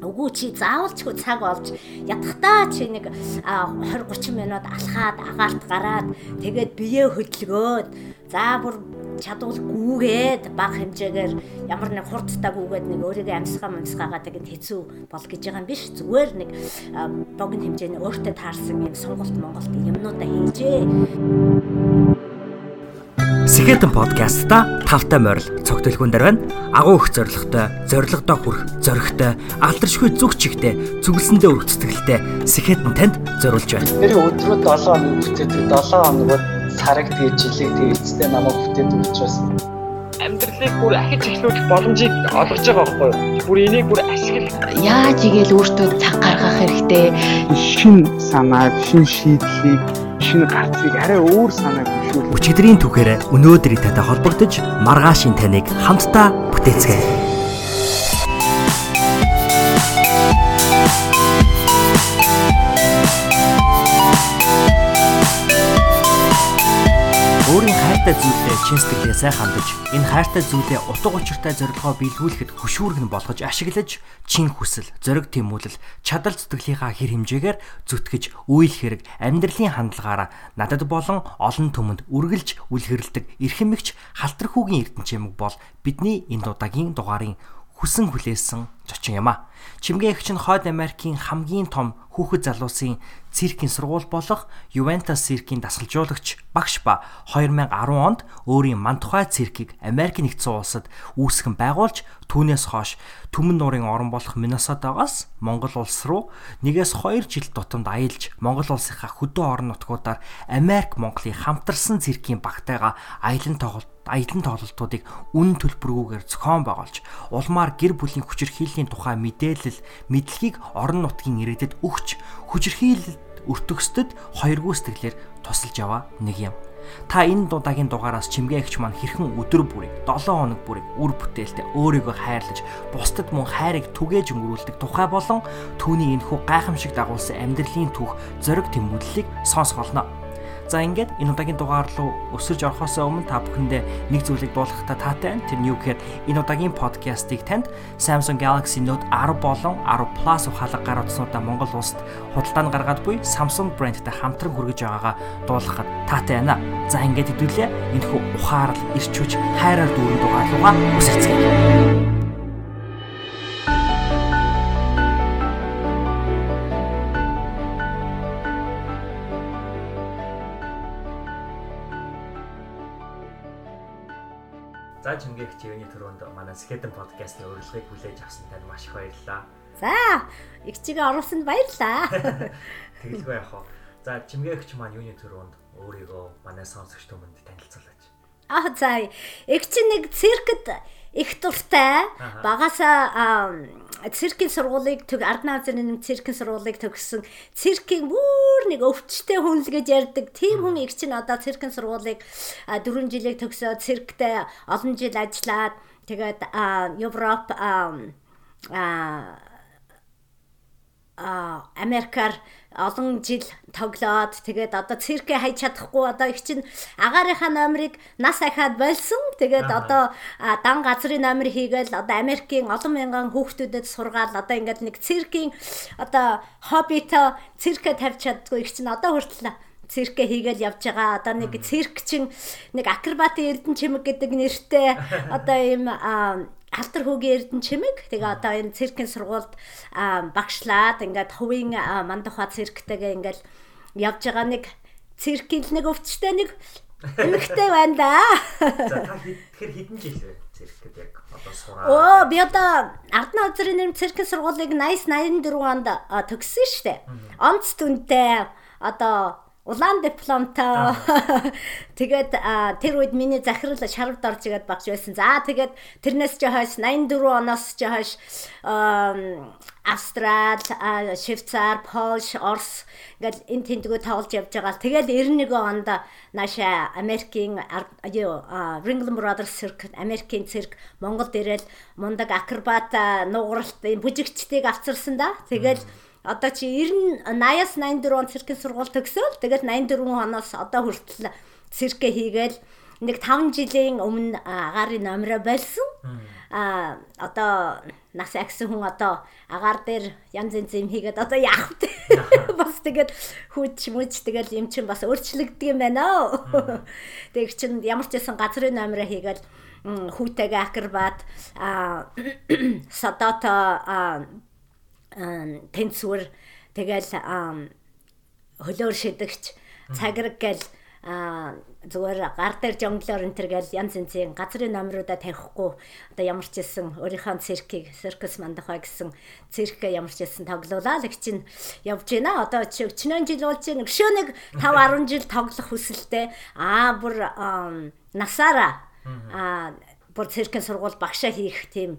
Үгүй чи заавал ч цаг олж ядахтаа чи нэг 20 30 минут алхаад агаарт гараад тэгээд биеэ хөдөлгөөд за бүр чадвал гүүгээд баг хэмжээгээр ямар нэг хурдтай гүүгээд нэг өөрийгөө амьсгаа амьсгаагаа тэгээд хэцүү бол гэж байгаа юм биш. Зүгээр нэг богино хэмжээний өөртөө таарсан юм сонголт Монголд юмнуудаа хийжээ Сэхэтэн подкастта тавтай морил цогтөлхүүн дээр байна. Агуу их зоригтой, зоригдоо хүрх, зоригтой, алдаршгүй зүг чигтэй, зүгэлсэндээ өрх цэцгэлтэй Сэхэтэн танд зориулж байна. Тэр өдрөд 7 хоног бүтээдэг 7 хоногод сараг тэгээ жилиг тэгээ эцэстээ намайг бүтээдэг учраас амьдралыг бүр ахиж эхлүүлэх боломжийг олгож байгаа байхгүй юу? Бүр энийг бүр ашиглах яаж игээл өөртөө цаг гаргах хэрэгтэй. Шин санааг, шин шийдлийг, шин гарцыг арай өөр санааг хөшүүл. Өчигдрийн түүхээр өнөөдрийн тантай холбогдож маргаашийн таныг хамтдаа бүтээцгээе. өөрийн хайртай зүйлээ чин сэтгэлээ сайн хандаж энэ хайртай зүйлээ утга учиртай зорилгоо биелгүүлэхэд хөшүүргэн болгож ашиглаж чин хүсэл, зориг тэмүүлэл, чадал зүтгэлийнхаа хэр хэмжээгээр зүтгэж үйл хэрэг амьдралын хандлагаараа надад болон олон түмэнд үргэлж үлгэрлдэг эрхэмэгч халтрахүүгийн эрдэнчимэг бол бидний энэ удаагийн дугаарын хүсэн хүлээсэн зочин юм а. Чимгээ эгч нь Хойд Америкийн хамгийн том хүүхэд залуусын циркийн сургууль болох Ювентус циркийн дасгалжуулагч багш ба 2010 онд өөрийн Мантухай циркийг Америк нэгдсэн улсад үүсгэн байгуулж түүнээс хойш Түмэн нуурын орон болох Миннесотагоос Монгол улс руу нэгээс 2 жил тутамд аялж Монгол улсынхаа хөдөө орон нутгуудаар Америк Монголын хамтарсан циркийн багтайгаа аялан тоглолт аялан тоглолтуудыг үн төлбөргүйгээр зохион байгуулж улмаар гэр бүлийн хүчирхийллийн тухай мэдээлэл мэдлэгийг орон нутгийн ирээдэд өгч хүчирхийлэлд өртөгсдөд хоёргүй сэтгэлээр тусалж яваа нэг юм. Та энэ дудаагийн дугаараас чимгээгч маань хэрхэн өдөр бүрийг 7 хоног бүрийг үр бүтээлтэй өөрийгөө хайрлаж бусдад мөн хайрыг түгээж өнгөрүүлдэг тухай болон түүний энэхүү гайхамшиг дагуулсан амьдралын түүх зориг тэмүүллийг сонсох болно. За ингээд энэ удаагийн дугаар руу өсөж орохоос өмнө та бүхэндээ нэг зүйлийг дуулгахтаа таатай байна. Тэр нь юу гэхээр энэ удаагийн подкастыг танд Samsung Galaxy Note 10 болон 10 Plus ухаалаг гар утаснуудаа Монгол улсад худалдаанд гаргаад буй Samsung брэндтэй хамтран хүргэж байгаагаа дуулгахад таатай байна. За ингээд хэдүүлээ энэ хүү ухаарал ирч хүч хайраар дүүрэн дугаар руугаа чимгээх чивэний төрөнд манай Skeleton podcast-ийн урилгыг хүлээж авсан танд маш их баярлалаа. За, их чигээ оруулсанд баярлалаа. Тэгэлгүй яах вэ? За чимгээгч маань юуны төрөнд өөрийгөө манай сонсогч түмэнд танилцуулаач. Аа за, чи нэг циркэд их дуртай. Багасаа циркийн сургуулийг төг Ардна азрын нэм циркийн сургуулийг төгссөн циркийн бүр нэг өвчтэй хүн л гэж ярьдаг. Тийм хүн их чинь одоо циркийн сургуулийг 4 жилийг төгсөө цирктэй олон жил ажиллаад тэгээд Европ а а Америкаар олон жил тоглоод тэгээд одоо циркээ хайж чадахгүй одоо их чинь агаарынхаа номерыг нас ахаад болсон. Тэгээд одоо дан газрын номер хийгээл одоо Америкийн олон мянган хүүхдүүдэд сургаал одоо ингээд нэг циркийн одоо хоббито циркээ тавьж чаддгүй их чинь одоо хүртэл циркэ хийгээл явж байгаа. Одоо нэг цирк чин нэг акробатын эрдэн чимэг гэдэг нэртэй одоо ийм Халтар хүүгийн эрдэн чимэг тэгээ одоо энэ циркийн сургуульд багшлаад ингээд хувийн мандахаа цирктэйгээ ингээд явж байгаа нэг циркийн нэг өвчтэй нэг эмэгтэй байна да. За та тэгэхээр хэдэн жил вэ циркэд яг одоо сураа? Оо би одоо Ардна озрын нэм циркийн сургуулийг 8084 онд төгссөн шүү дээ. Онц түнтэй одоо улаан дипломтой. Тэгээд тэр үед миний захирал шарвд орж игээд багш байсан. За тэгээд тэрнээс ч хойш 84 оноос ч хойш Австрал, Швейцар, Польш, Орос ингээл энэ тэмдгүү тоглож явж байгаа. Тэгээд 91 онд нааша Америкийн Ringling Brothers Circus Америкийн цирк Монголд ирээд мундаг акробат нугаралт бүжигчдийг авчирсан да. Тэгээд mm -hmm одоо чи 90 80-аас 84 он циркийн сургууль төгсөөл тэгээд 84 оноос одоо хүртэл циркэ хийгээл нэг 5 жилийн өмнө агарын номероо болсон. а одоо нас агсан хүн одоо агаар дээр янз янз юм хийгээд одоо яах вэ? Бас тэгээд хүч мүч тэгэл юм чинь бас өөрчлөгдөг юм байна. Тэг чин ямар ч байсан газрын номероо хийгээд хүүтэйгээ акробат а садата тэнцвэр тэгэл хөлөөр шидэгч цаграг гэл зүгээр гар дээр жонглоор энэ төр гэл янз янзын газрын номеруудаа тавихгүй одоо ямар ч хэлсэн өөрийнхөө циркийг циркус мандахаа гэсэн циркээ ямар ч хэлсэн тоглоулаа л чинь явж байна. Одоо чи 40 жил болж байна. Өшөө нэг 5 10 жил тоглох хүсэлтэй. Аа бүр насаараа аа бүр циркэн сургууль багшаа хийх тийм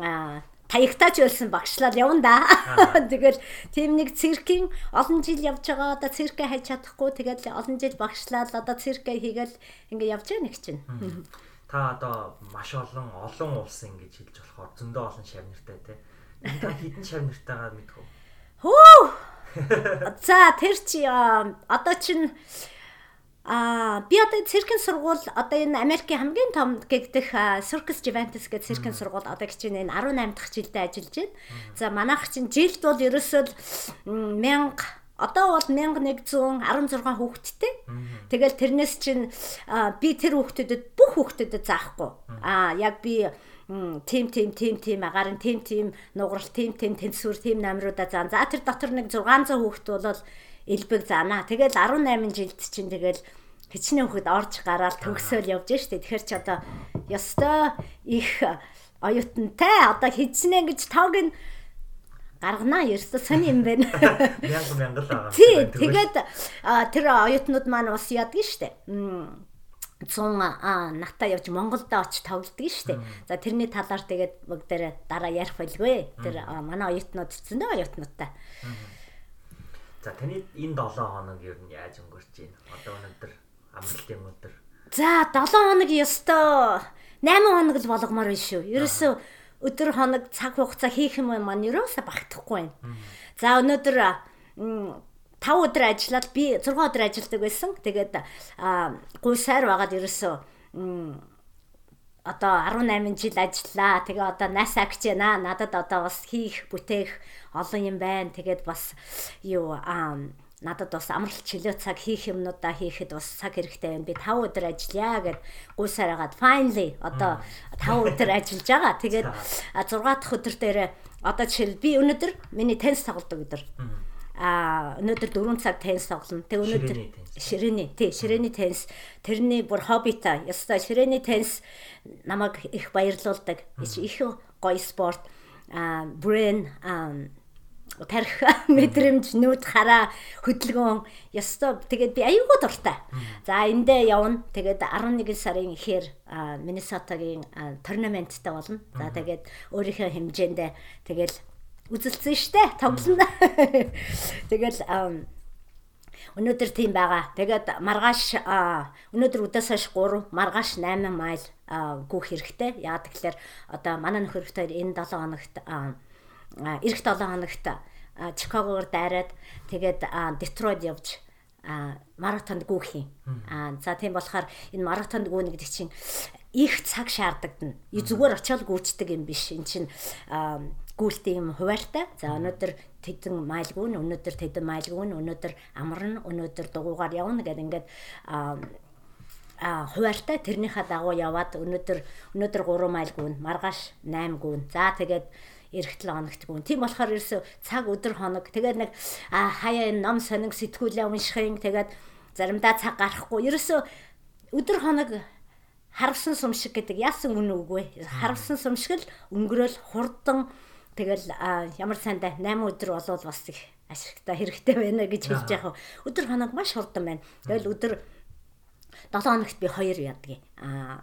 аа таягтаач байсан багшлал явна да. Тэгэл тийм нэг циркийн олон жил явж байгаа одоо циркэ хайж чадахгүй тэгэл олон жил багшлал одоо циркэ хийгээл ингээ явж байгаа нэг чинь. Та одоо маш олон олон улс ингэж хэлж болохоор зөндөө олон шавнартай те. Та хідэн шавнартайгаа мэдхүү. Хөө. За тэр чи одоо чин А би одоо циркэн сургууль одоо энэ Америкийн хамгийн том гэгдэх Circus Juventus гэдэг циркэн сургууль одоо хичээн энэ 18 дахь жилдээ ажиллаж байна. За манайх чинь жилд бол ерөөсөө 1000 одоо бол 1116 хүүхэдтэй. Тэгэл тэрнээс чинь би тэр хүүхдүүдэд бүх хүүхдүүдэд заахгүй. А яг би тим тим тим тим агарын тим тим нугарал тим тим тэнцвэр тим номеруудаа заа. За тэр дотор нэг 600 хүүхэд бол элбэг заана. Тэгэл 18 жилд чинь тэгэл хичнээн хөхд орж гараад төгсөөл явж штэ. Тэгэхээр ч одоо ёстой их оюутантай одоо хичнээн гэж тог нь гаргана ерөөсө сони юм байна. Мянга мянга л байгаа. Тий, тэгээд тэр оюутнууд маань бас яддаг штэ. 100 а ната явж Монголд очиж тоглодог штэ. За тэрний талаар тэгээд мөг дээр дараа ярих байлгүй. Тэр манай оюутнууд зөндөө оюутнуудтай. За таны энэ 7 хоног ер нь яаж өнгөрч байна? Одоо өнөөдөр амралтын өдөр. За 7 хоног ёстой 8 хоног л болгомоор байна шүү. Ерөөсөө өдөр хоног цаг хугацаа хийх юм маань ерөөсөө багтахгүй байна. За өнөөдөр 5 өдөр ажиллаад би 6 өдөр ажилладаг байсан. Тэгээд гуй сайр байгаад ерөөсөө одоо 18 жил ажиллаа. Тэгээ одоо NASA гэж байна. Надад одоо бас хийх, бүтээх олон юм байна. Тэгээд бас юу аа надад бас амралт чөлөө цаг хийх юмнуудаа хийхэд бас цаг хэрэгтэй байна. Би 5 өдөр ажиллая гэд гуйсаар хагаад finally одоо 5 өдөр ажиллаж байгаа. Тэгээд 6 дахь өдөр дээр одоо жишээл би өнөөдөр миний теннис тоглодог өдөр. А өнөөдөр 4 цаг теннис тоглоно. Тэг өнөөдөр ширээний тий ширээний теннис тэрний бүр хоббита. Яста ширээний теннис намайг их баярлуулдаг. Их гоё спорт. А brain тарих мэдрэмж нүд хараа хөдөлгөөн ёстой тэгээд би аюулгүй дуртай. За эндээ явна. Тэгээд 11 сарын ихээр Миннесотагийн турнаменттай болно. За тэгээд өөрийнхөө хэмжээндээ тэгэл үзэлцэн штэ тоглоно. Тэгэл өнөөдөр тийм байгаа. Тэгээд маргааш өнөөдөр өдөөс хойш 3, маргааш 8 майл гүөх хэрэгтэй. Яагаад гэвэл одоо манай нөхөр хоёр энэ 7 хоногт эх 7 хоногт Чикагоор дайраад тэгээд Детройт явж маратонд гүйх юм. Аа за тийм болохоор энэ маратонд гүйнэ гэдэг чинь их цаг шаарддаг. И зүгээр очиод гүйцдэг юм биш. Эн чинь гүйлтэй юм хуваартай. За өнөөдөр тэдэн майл гүн, өнөөдөр тэдэн майл гүн, өнөөдөр амарна, өнөөдөр дугуугаар явна гэдэг ингээд а хуваартай тэрнийхээ дагуу яваад өнөөдөр өнөөдөр 3 майл гүн, маргааш 8 гүн. За тэгээд эх 7 хоногт гүн. Тийм болохоор ерөөсө цаг өдөр хоног тэгээд нэг хаяа ном сониг сэтгүүлээ уншихын тэгээд заримдаа цаг гарахгүй. Ерөөсө өдөр хоног харавсан сум шиг гэдэг яасан үнэ үгүй. Харавсан сум шиг л өнгөрөөл хурдан тэгэл ямар сайндаа 8 өдөр болвол бас их ашигтай хэрэгтэй байна гэж хэлж яах вэ. Өдөр хоног маш хурдан байна. Тэгэл өдөр 7 хоногт би 2 яддаг. Аа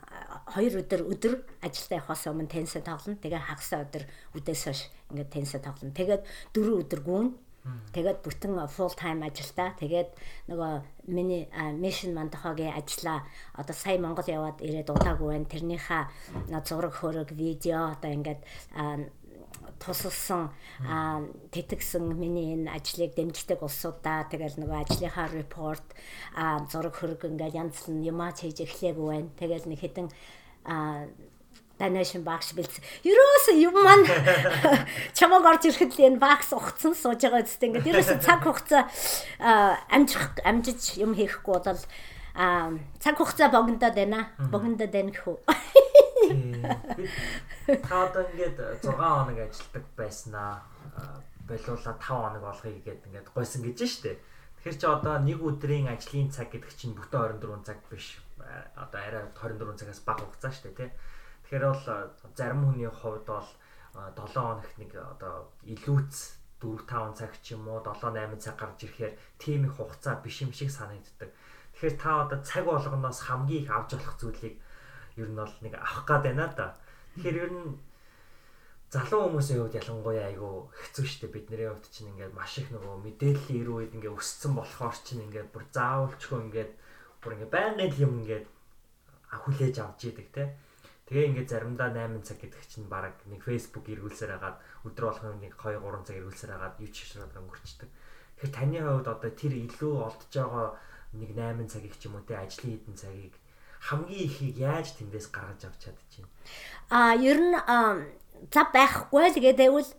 2 өдөр өдөр ажилдаа явахаас өмнө теннисээ тоглоно. Тэгээ хагасаа өдөр үдээс хойш ингээд теннисээ тоглоно. Тэгээд 4 өдөр гүүн. Тэгээд бүтэн full time ажилдаа. Тэгээд нөгөө миний mission мандахагийн ажлаа одоо сая Монгол яваад ирээд удаагүй байна. Тэрнийхээ зураг хөрөг видео одоо ингээд тусалсан тэтгсэн миний энэ ажлыг дэмждэг улсуудаа тэгэл нөгөө ажлынхаа репорт зураг хөрөг ингээл янз бүрийн юмаа хийж эхлэегүй байна. Тэгэл нэг хэдэн донешн багш бэлдсэн. Ерөөсө юм маань чамаг орж ирэхэд л энэ багс ухцсан сууж байгаа үстэй ингээд ерөөсө цаг хугацаа амжих амжиж юм хийхгүй бол цаг хугацаа богиндод байна. Богиндод байна гэхүү. Та одоо ингээд 6 хоног ажилладаг байснаа болиулаа 5 хоног болгоё гэгээд ингээд гойсон гэж штэ. Тэгэхээр чи одоо нэг өдрийн ажлын цаг гэдэг чинь бүтэн 24 цаг биш. Одоо арай 24 цагаас бага хугацаа штэ тий. Тэгэхээр бол зарим хүний хувьд бол 7 хоногт нэг одоо илүүц 4 5 цаг ч юм уу 7 8 цаг гарч ирэхээр тийм их хугацаа биш юм шиг санагддаг. Тэгэхээр та одоо цаг болгоноос хамгийн их авч болох зүйлийг ер нь бол нэг авах гад байна да. Тэгэхээр ер нь залуу хүмүүсийн хувьд ялангуяа айгүй хэцүү шттэ бидний хувьд чинь ингээд маш их нөгөө мэдээллийн ирүү үед ингээд өссөн болохоор чинь ингээд бүр заавалчгүй ингээд бүр ингээд байнгын юм ингээд хүлээж авч идэг те. Тэгээ ингээд заримдаа 8 цаг гэдэг чинь баг нэг Facebook эргүүлсээр хагаад өдөр болгон нэг 2 3 цаг эргүүлсээр хагаад ч шишраад өнгөрчдөг. Тэгэхээр таны хувьд одоо тэр илүү олдож байгаа нэг 8 цагийг ч юм уу те ажлын хэдэн цагийг хамгийн ихийг яаж тэндээс гаргаж авч чадчихэв? А ер нь за байхгүй л гэдэвэл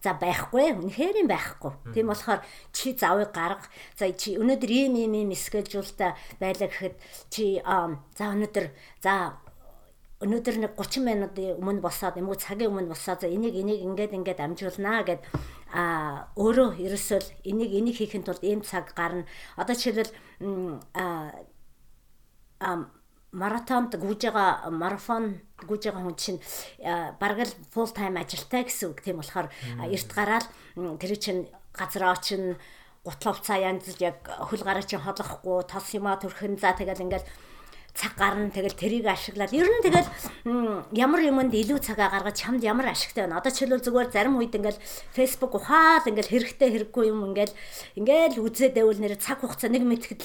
за байхгүй үнэхээр юм байхгүй. Тийм болохоор чи завыг гарга. За чи өнөөдөр ийм ийм ийм скежуултаа байлаа гэхэд чи за өнөөдөр за өнөөдөр нэг 30 минутын өмнө босоод юм уу цагийн өмнө босоод энийг энийг ингээд ингээд амжуулнаа гэд а өөрөө ерөөсөө энийг энийг хийхэд тулд ийм цаг гарна. Одоо жишээлбэл а маратонд гүйж байгаа марафон гүйж байгаа хүн чинь бараг л full time ажилтай гэсэн үг тийм болохоор эрт гараад тэр чинь газар очин гутлав цаа янз яг хөл гараа чинь ходлохгүй тос юма төрхөн за тэгэл ингээл цаг гарна тэгэл тэрийг ашиглаад ер нь тэгэл ямар юмд илүү цагаа гаргаж чамд ямар ашигтай байна. Одоо жишээлбэл зүгээр зарим үед ингээл Facebook ухаал ингээл хэрэгтэй хэрэггүй юм ингээл ингээл үзээд байвал нэр цаг хугацаа нэг мэтгэд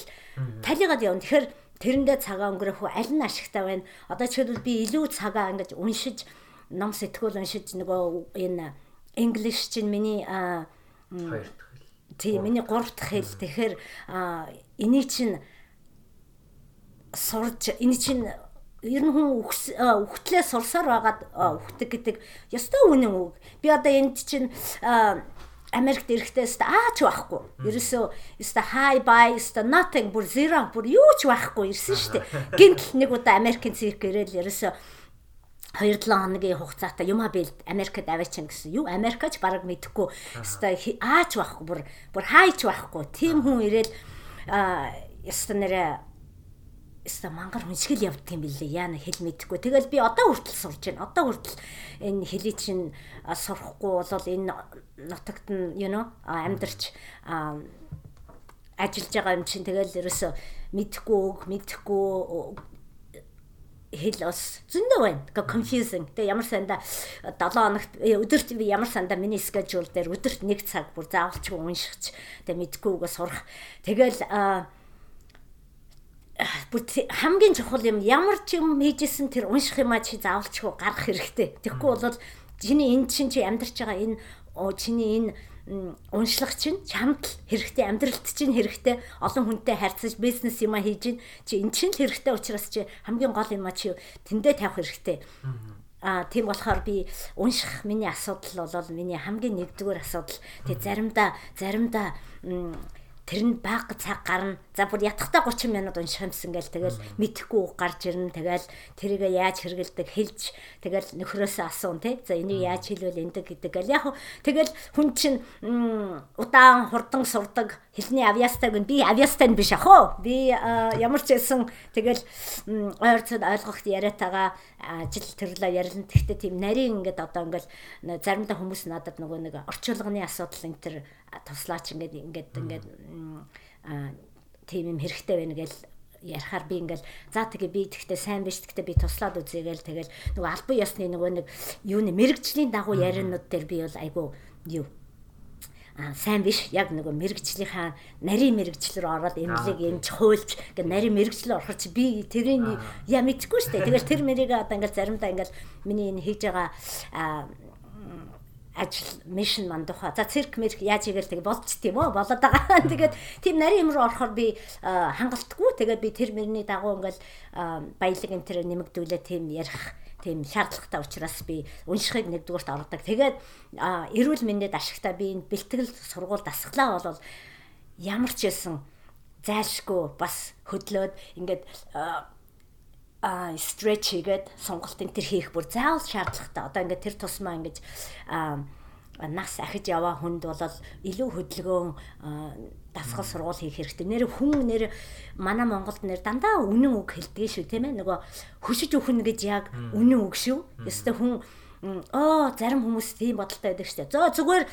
талигаад явна. Тэгэхээр тэрэндээ цагаа өнгөрөх үү аль нь ашигтай байна. Одоо жишээлбэл би илүү цагаа ингэж уншиж ном сэтгүүл уншиж нөгөө энэ English чинь миний хоёр дахь хэл. Тийм миний гурав дахь хэл. Тэгэхээр энийг чинь сурж энэ чинь ер нь хүн үхтлээ сурсаар байгаад үхдэг гэдэг ёстой үнэн үг. Би одоо энд чинь Америкт ирэхдээ өстө аач байхгүй. Ерөөсөө өстө high buy өстө nothing бүр zero бүр юу ч байхгүй ирсэн шүү дээ. Гинтл нэг удаа Америкийн цирк ирээл ерөөсөө 2-7 хоногийн хугацаатай юма би Америкт аваачин гэсэн. Юу Америкач бараг мэдэхгүй. Өстө аач байхгүй бүр бүр хайч байхгүй. Тим хүн ирээл өстө нэрэ өстө мангар хүнсгэл явдаг юм билээ. Яана хэл мэдэхгүй. Тэгэл би одоо хүртэл сурж байна. Одоо хүртэл энэ хэлийг чинь сурахгүй бол энэ нутагт нь you know амьдарч ажиллаж байгаа юм чинь тэгэл ерөөсө мэдэхгүй үг мэдэхгүй хэл бас зөндөө байна. Гэхдээ confusing. Тэгээ ямар санда 7 хоногт э, өдөрт би ямар санда миний schedule дээр өдөрт 1 цаг бүр заавалчгүй уншихч тэгээ мэдгүй үгээ сурах. Тэгэл хамгийн чухал юм ямар ч юм хийжсэн тэр унших юмаа чи заавалчгүй гаргах хэрэгтэй. Тэгэхгүй бол чиний энэ чинь чи амьдарч байгаа энэ чиний энэ уншлах чинь чамд хэрэгтэй амьдралд чинь хэрэгтэй олон хүнтэй харьцаж бизнес юма хийж чи эн чинь хэрэгтэй учраас чи хамгийн гол юма чи тэндээ тавих хэрэгтэй. А тийм болохоор би унших миний асуудал бол миний хамгийн нэгдүгээр асуудал. Тэгээ заримдаа заримдаа тэр нь баг цаг гарна. За бүр ятгахтаа 30 минут унших юмсан гээл тэгэл мэдхгүй үг гарч ирнэ. Тэгэл тэрийгэ яаж хэрэгэлдэг хэлж тэгэл нөхрөөсөө асуун тий. За энийг яаж хэлвэл эндэг гэдэг гэл яг тэгэл хүн чинь удаан хурдан сурдаг хэлний авьяастайг нь би авьяастай нь биш ах уу. Би ямар ч байсан тэгэл ойрцод ойлгохт яриатаага ажил төрлөө ярилна. Гэхдээ тийм нарийн ингээд одоо ингээд заримдаа хүмүүс надад нөгөө нэг орчуулгын асуудал энэ төр туслаач ингээд ингээд ингээд тийм юм хэрэгтэй байна гэж ярихаар би ингээл за тэгээ би тэгтээ сайн биш тэгтээ би туслаад үзье гээл тэгэл нөгөө албан ёсны нөгөө нэг юуны мэрэгжлийн дагуу ярианууд дээр би бол айгу юу а сайн биш яг нөгөө мэрэгжлийнхаа нарийн мэрэгчлэр ороод эмнэлэг эмч хуульч ингээ нарийн мэрэгчлэр орохор чи би тэрийн яа мэдгүй штэ. Тэгэл тэр мэрийг одоо ингээл заримдаа ингээл миний энэ хийж байгаа ажил мишн ман тухай. За цирк мерк яаж игээл тэг болч тийм үү болоод байгаа. Тэгээд тийм нарийн юм руу орохоор би хангалтгүй. Тэгээд би тэр мөрний дагуу ингээл баялаг энэ төр нэмэгдүүлээ тийм ярих тийм шаардлагатай учраас би уншихыг нэгдүгээрт ордог. Тэгээд эрүүл мэндэд ашигтай би энэ бэлтгэл сургууль дасглаа бол ямар ч байсан зайлшгүй бас хөдлөөд ингээд а стретч хийгээд сонголтын тэр хийх бүр заавал шаардлагатай. Одоо ингээд тэр тусмаа ингээд нас ахиж яваа хүнд бол илүү хөдөлгөөн дасгал сургууль хийх хэрэгтэй. Нэр хүн нэр манай Монголд нэр дандаа үнэн үг хэлдэг шүү тийм ээ. Нөгөө хөшиж өхнө гэж яг үнэн үг шүү. Ёстой хүн оо зарим хүмүүс тийм бодолтой байдаг шүү. Зөө зүгээр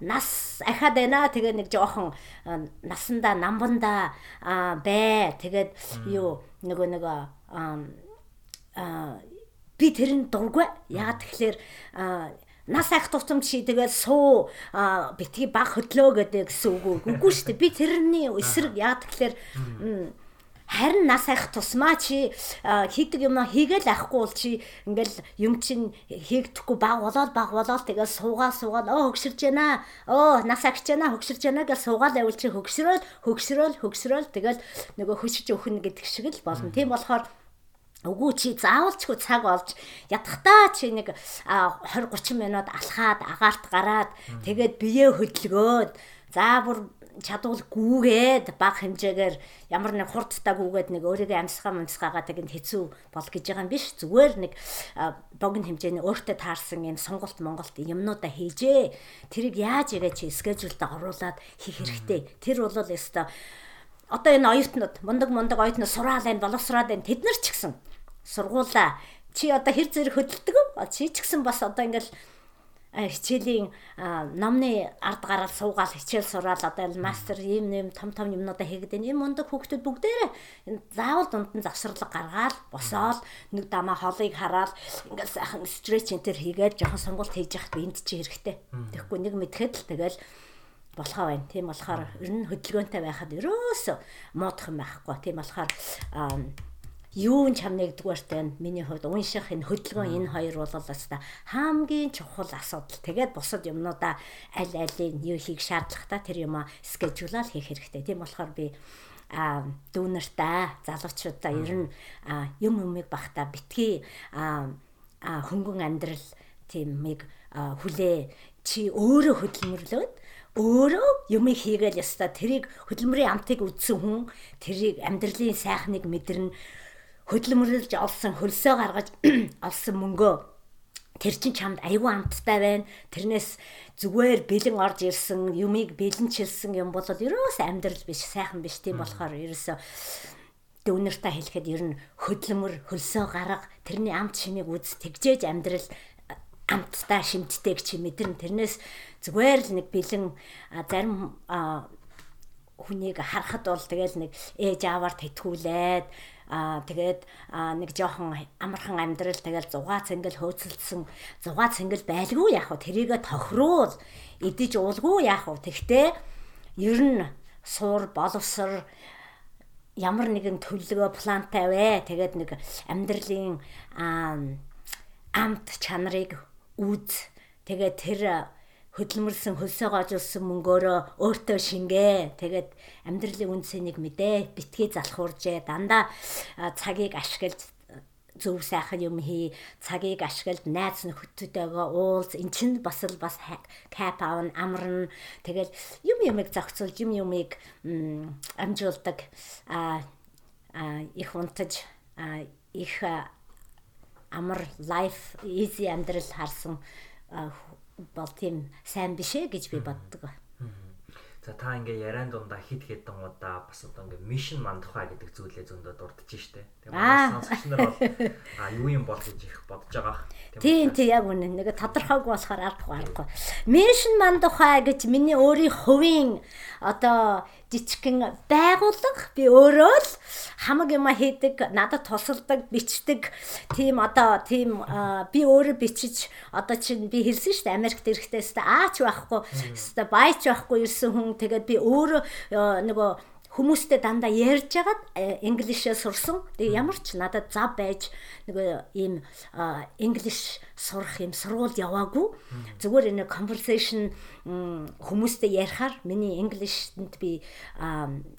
нас ахаад байна. Тэгээ нэг жоохон насандаа намбандаа бай. Тэгээд юу нөгөө нөгөө аа би тэрэн дургүй. Яагаад тэгэхээр нас ах тутамд чи тэгээд суу битгий баг хөдлөө гэдэг гэсэн үг үгүй шүү дээ. Би тэрний эсрэг яагаад тэгэхээр харин нас ах тусмаа чи хийдэг юм хийгээл ахгүй бол чи ингээл юм чин хийгдэхгүй баг болоод баг болоод тэгэл суугаа суугаад оо хөгширж байна оо нас агч байна хөгширж байна гэж суугаал байвал чи хөгшрөөл хөгшрөөл хөгшрөөл тэгэл нөгөө хөшиж өөхнө гэдэг шиг л болно. Тийм болохоор Үгүй чи заавалчгүй цаг олж ядахтаа чи нэг 20 30 минут алхаад агаарт гараад тэгээд бие хөдөлгөөд за бүр чадвал гүүгээд баг хэмжээгээр ямар нэг хурдтай гүүгээд нэг өөрийгөө амьсгаа амьсгаагаа тэгэд хэцүү бол гэж байгаа юм биш. Зүгээр нэг богино хэмжээний өөртөө таарсан юм сонголт Монголд юмнуудаа хийжээ. Тэрийг яаж игээ чи скежүүлдэ оруулаад хийх хэрэгтэй? Тэр бол өстой одоо энэ оюутнууд мундаг мундаг оюутнууд сураал энэ боловсраад энэ тэд нар ч гэсэн сургуулаа. Чи одоо хэр зэрэг хөдөлдөг чи ч гэсэн бас одоо ингээл хичээлийн номны ард гараад суугаал хичээл сураал одоо мастер ийм нэм том том юмнуудаа хийгээд энэ мундаг хүүхдүүд бүгдээрээ заавал дунд нь завсарлага гаргаал босоол нэг дамаа холыг хараад ингээл сайхан стретч энэ төр хийгээд жоохон сонголт хийж яхад энд чи хэрэгтэй. Тэгэхгүй нэг мэдхэд л тэгэл болохоо байна. Тийм болохоор ер нь хөдөлгөөнтэй байхад ерөөсө муудах юм байхгүй. Тийм болохоор юу нь чам нэгдүгээрт байна. Миний хувьд унших энэ хөдөлгөөн энэ хоёр бол өста хамгийн чухал асуудал. Тэгээд бусад юмнуудаа аль алийг юу хийх шаардлагатай тэр юм скежуулаад хийх хэрэгтэй. Тийм болохоор би а дүүнэртаа залуучуудаа ер нь юм юмыг багтаа битгий а хөнгөн амьдрал тийм нэг хүлээ чи өөрөө хөдөлмөрлөөд өөрөө юм хийгээл яста тэрийг хөдөлмөрийн амтыг үдсэн хүн тэрийг амьдралын сайхныг мэдэрнэ хөдөлмөрлөж олсон хөлсөө гаргаж олсон мөнгөө тэр чин чамд аюу амттай байна. Тэрнээс зүгээр бэлэн орж ирсэн юмыг бэлэнчилсэн юм бол ерөөс амьдрал биш, сайхан биш. Тийм болохоор ерөөсөө дүүнэртээ хэлэхэд ер нь хөдөлмөр хөлсөө гарга тэрний амт шимийг үз тэгжээж амьдрал амттай шимттэйг чи мэдэрн тэрнээс зүгээр л нэг бэлэн зарим хүнийг харахад бол тэгэл нэг ээж ааваар тэтгүүлээд аа тэгээд нэг жоохон амархан амьдрал тэгэл зугаа цэнгэл хөөцөлдсөн зугаа цэнгэл байлгүй яах вэ? Тэрийгэ тохируул идэж уулгүй яах вэ? Тэгтээ ер нь суур боловсор ямар нэгэн төлөвлөгөө плантай вэ? Тэгээд нэг амьдралын амт чанарыг үз. Тэгээд тэр хөдөлмөрлсөн хөлсөө гажуулсан мөнгөөрөө өөртөө шингээ. Тэгээд амьдралын үндсэнийг мэдээ, битгий залхууржээ. Дандаа цагийг ашиглаж зөв сайхан юм хий, цагийг ашиглаж найз нөхөдтэйгээ уулз. Эн чинь бас л бас кап аавн амарна. Тэгэл юм юмыг зохицуулж юм юмыг амжуулдаг а их унтаж их амар life easy амьдрал харсан бол тийм сайн биш ээ гэж би боддог. За та ингээ яриан дундаа хит хитэн удаа бас одоо ингээ мишн ман тухай гэдэг зүйлээ зөндөө дурдж штэ. Тэгээ манай сонсогч нар бол а юу юм бол гэж их бодож байгаа. Тийм тийм яг үнэ. Нэг тодорхойг болохоор арахгүй арахгүй. Мишн ман тухай гэж миний өөрийн хувийн одоо жижигхэн байгууллага би өөрөө л хамаг юм хийдэг, надад тусалдаг, бичдэг. Тийм одоо тийм би өөрөө бичиж одоо чинь би хэлсэн шүү дээ Америкт ирэхдээ аач байхгүй, баяч байхгүй ирсэн хүн. Тэгээд би өөрөө нөгөө хүмүүстэй дандаа ярьж хагаад инглишээ сурсан. Тэгээ ямар ч надад зав байж нөгөө ийм инглиш сурах юм сургууль яваагүй. Зүгээр энэ conversation хүмүүстэй ярихаар миний инглиштэнд би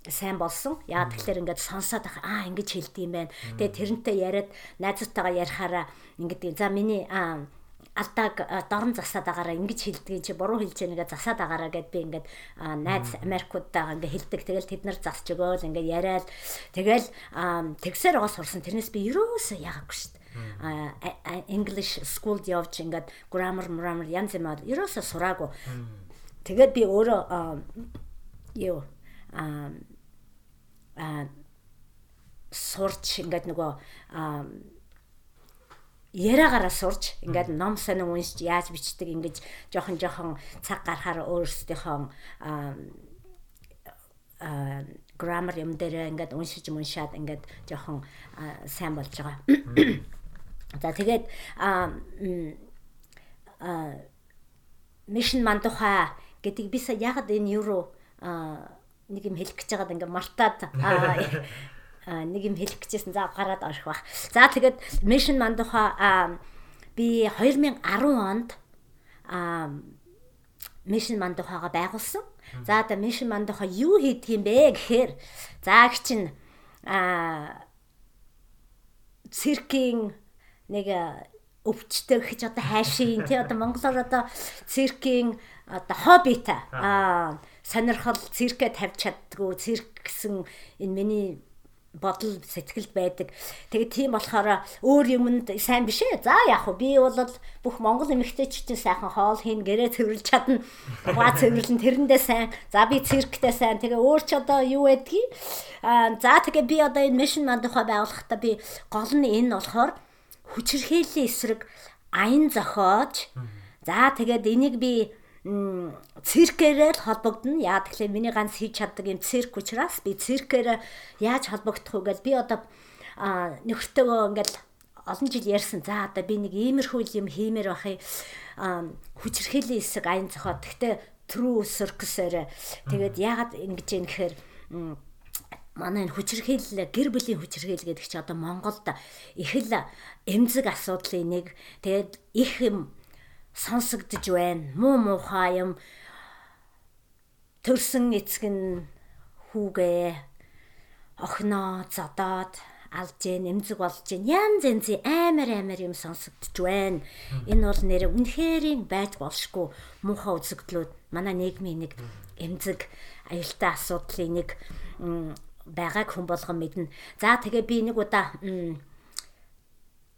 сайн болсон. Яа тэгэхээр ингээд сонсоод аа ингэж хэлдэг юм байна. Тэгээ тэрнтэй яриад найзуудтайгаа ярихаараа ингээд за миний алдааг дорн засаад агаараа ингэж хэлдэг чи буруу хэлж байгааг засаад агаараа гэд би ингээд найз Америкуудтайгаа ингээд хэлдэг. Тэгэл тэд нар засч өгөөл ингээд яриад тэгэл тэгсээр байгаа сурсан. Тэрнээс би ерөөсөө яагаагүй шүү дээ. English school явж ингээд grammar grammar янз юм аа ерөөсөө сураагүй. Тэгээд би өөрөө юу а сурч ингээд нөгөө яраагаараа сурж ингээд ном сонин уншиж яаж бичдэг ингэж жоохон жоохон цаг гарахаар өөрсдийнхөө граммар юм дээр ингээд уншиж уншаад ингээд жоохон сайн болж байгаа. За тэгээд а мишн мандуха гэдэг би ягаад энэ юуруу нэг юм хэлэх гэж байгаад ингээд мартаад нэг юм хэлэх гэжсэн. За гараад орох бах. За тэгээд Mission Manduha би 2010 онд Mission Manduha-га байгуулсан. За одоо Mission Manduha юу хийдэг юм бэ гэхээр за их чинь циркийн нэг өвчтөг гэж одоо хайшийн тий одоо монголоор одоо циркийн одоо хоббита а сонирхол циркэ тавьж чаддгүй цирк гэсэн энэ миний бодол сэтгэлд байдаг. Тэгээд тийм болохоор өөр юмд сайн биш ээ. За яг хөө би бол бүх монгол эмэгтэйчдийн сайхан хоол хийн гэрээ цэвэрлж чадна. Ба цэвэрлэн тэрэндээ сайн. За би цирктэй сайн. Тэгээ өөр ч одоо юу байдгийг. Аа за тэгээ би одоо энэ мишн мандухай байгуулахдаа би гол нь энэ болохоор хүчирхээлийн эсрэг аян зохиож. За тэгээд энийг би циркээрээ л холбогдно. Яа тэгэхээр миний ганц хийж чаддаг юм цирк учраас би циркээр яаж холбогдох вэ гэж би одоо нөхөртөөгөө ингээл олон жил ярьсан. За одоо би нэг иймэрхүү юм хиймээр байхыг хүчрхээлийн хэсэг аян зохиод. Гэхдээ true circus-ээр тэгээд яагаад ингэж юм гэхээр манай энэ хүчирхийлэл гэр бүлийн хүчирхийлэл гэдэг чи одоо Монголд их л эмзэг асуудлын нэг тэгээд их юм сонсогдож байна. Муу муухай юм төрсөн эцэг нь хүүгээ охиноо зодоод алж гэн эмзэг болж гэн янз янзын амар амар юм сонсогдож байна. Энэ бол нэр үнэхэрийн байж болшгүй муухай үзэгдлүүд манай нийгмийн нэг эмзэг аюултай асуудлын нэг байгааг хүн болгон мэднэ. За тэгээ би нэг удаа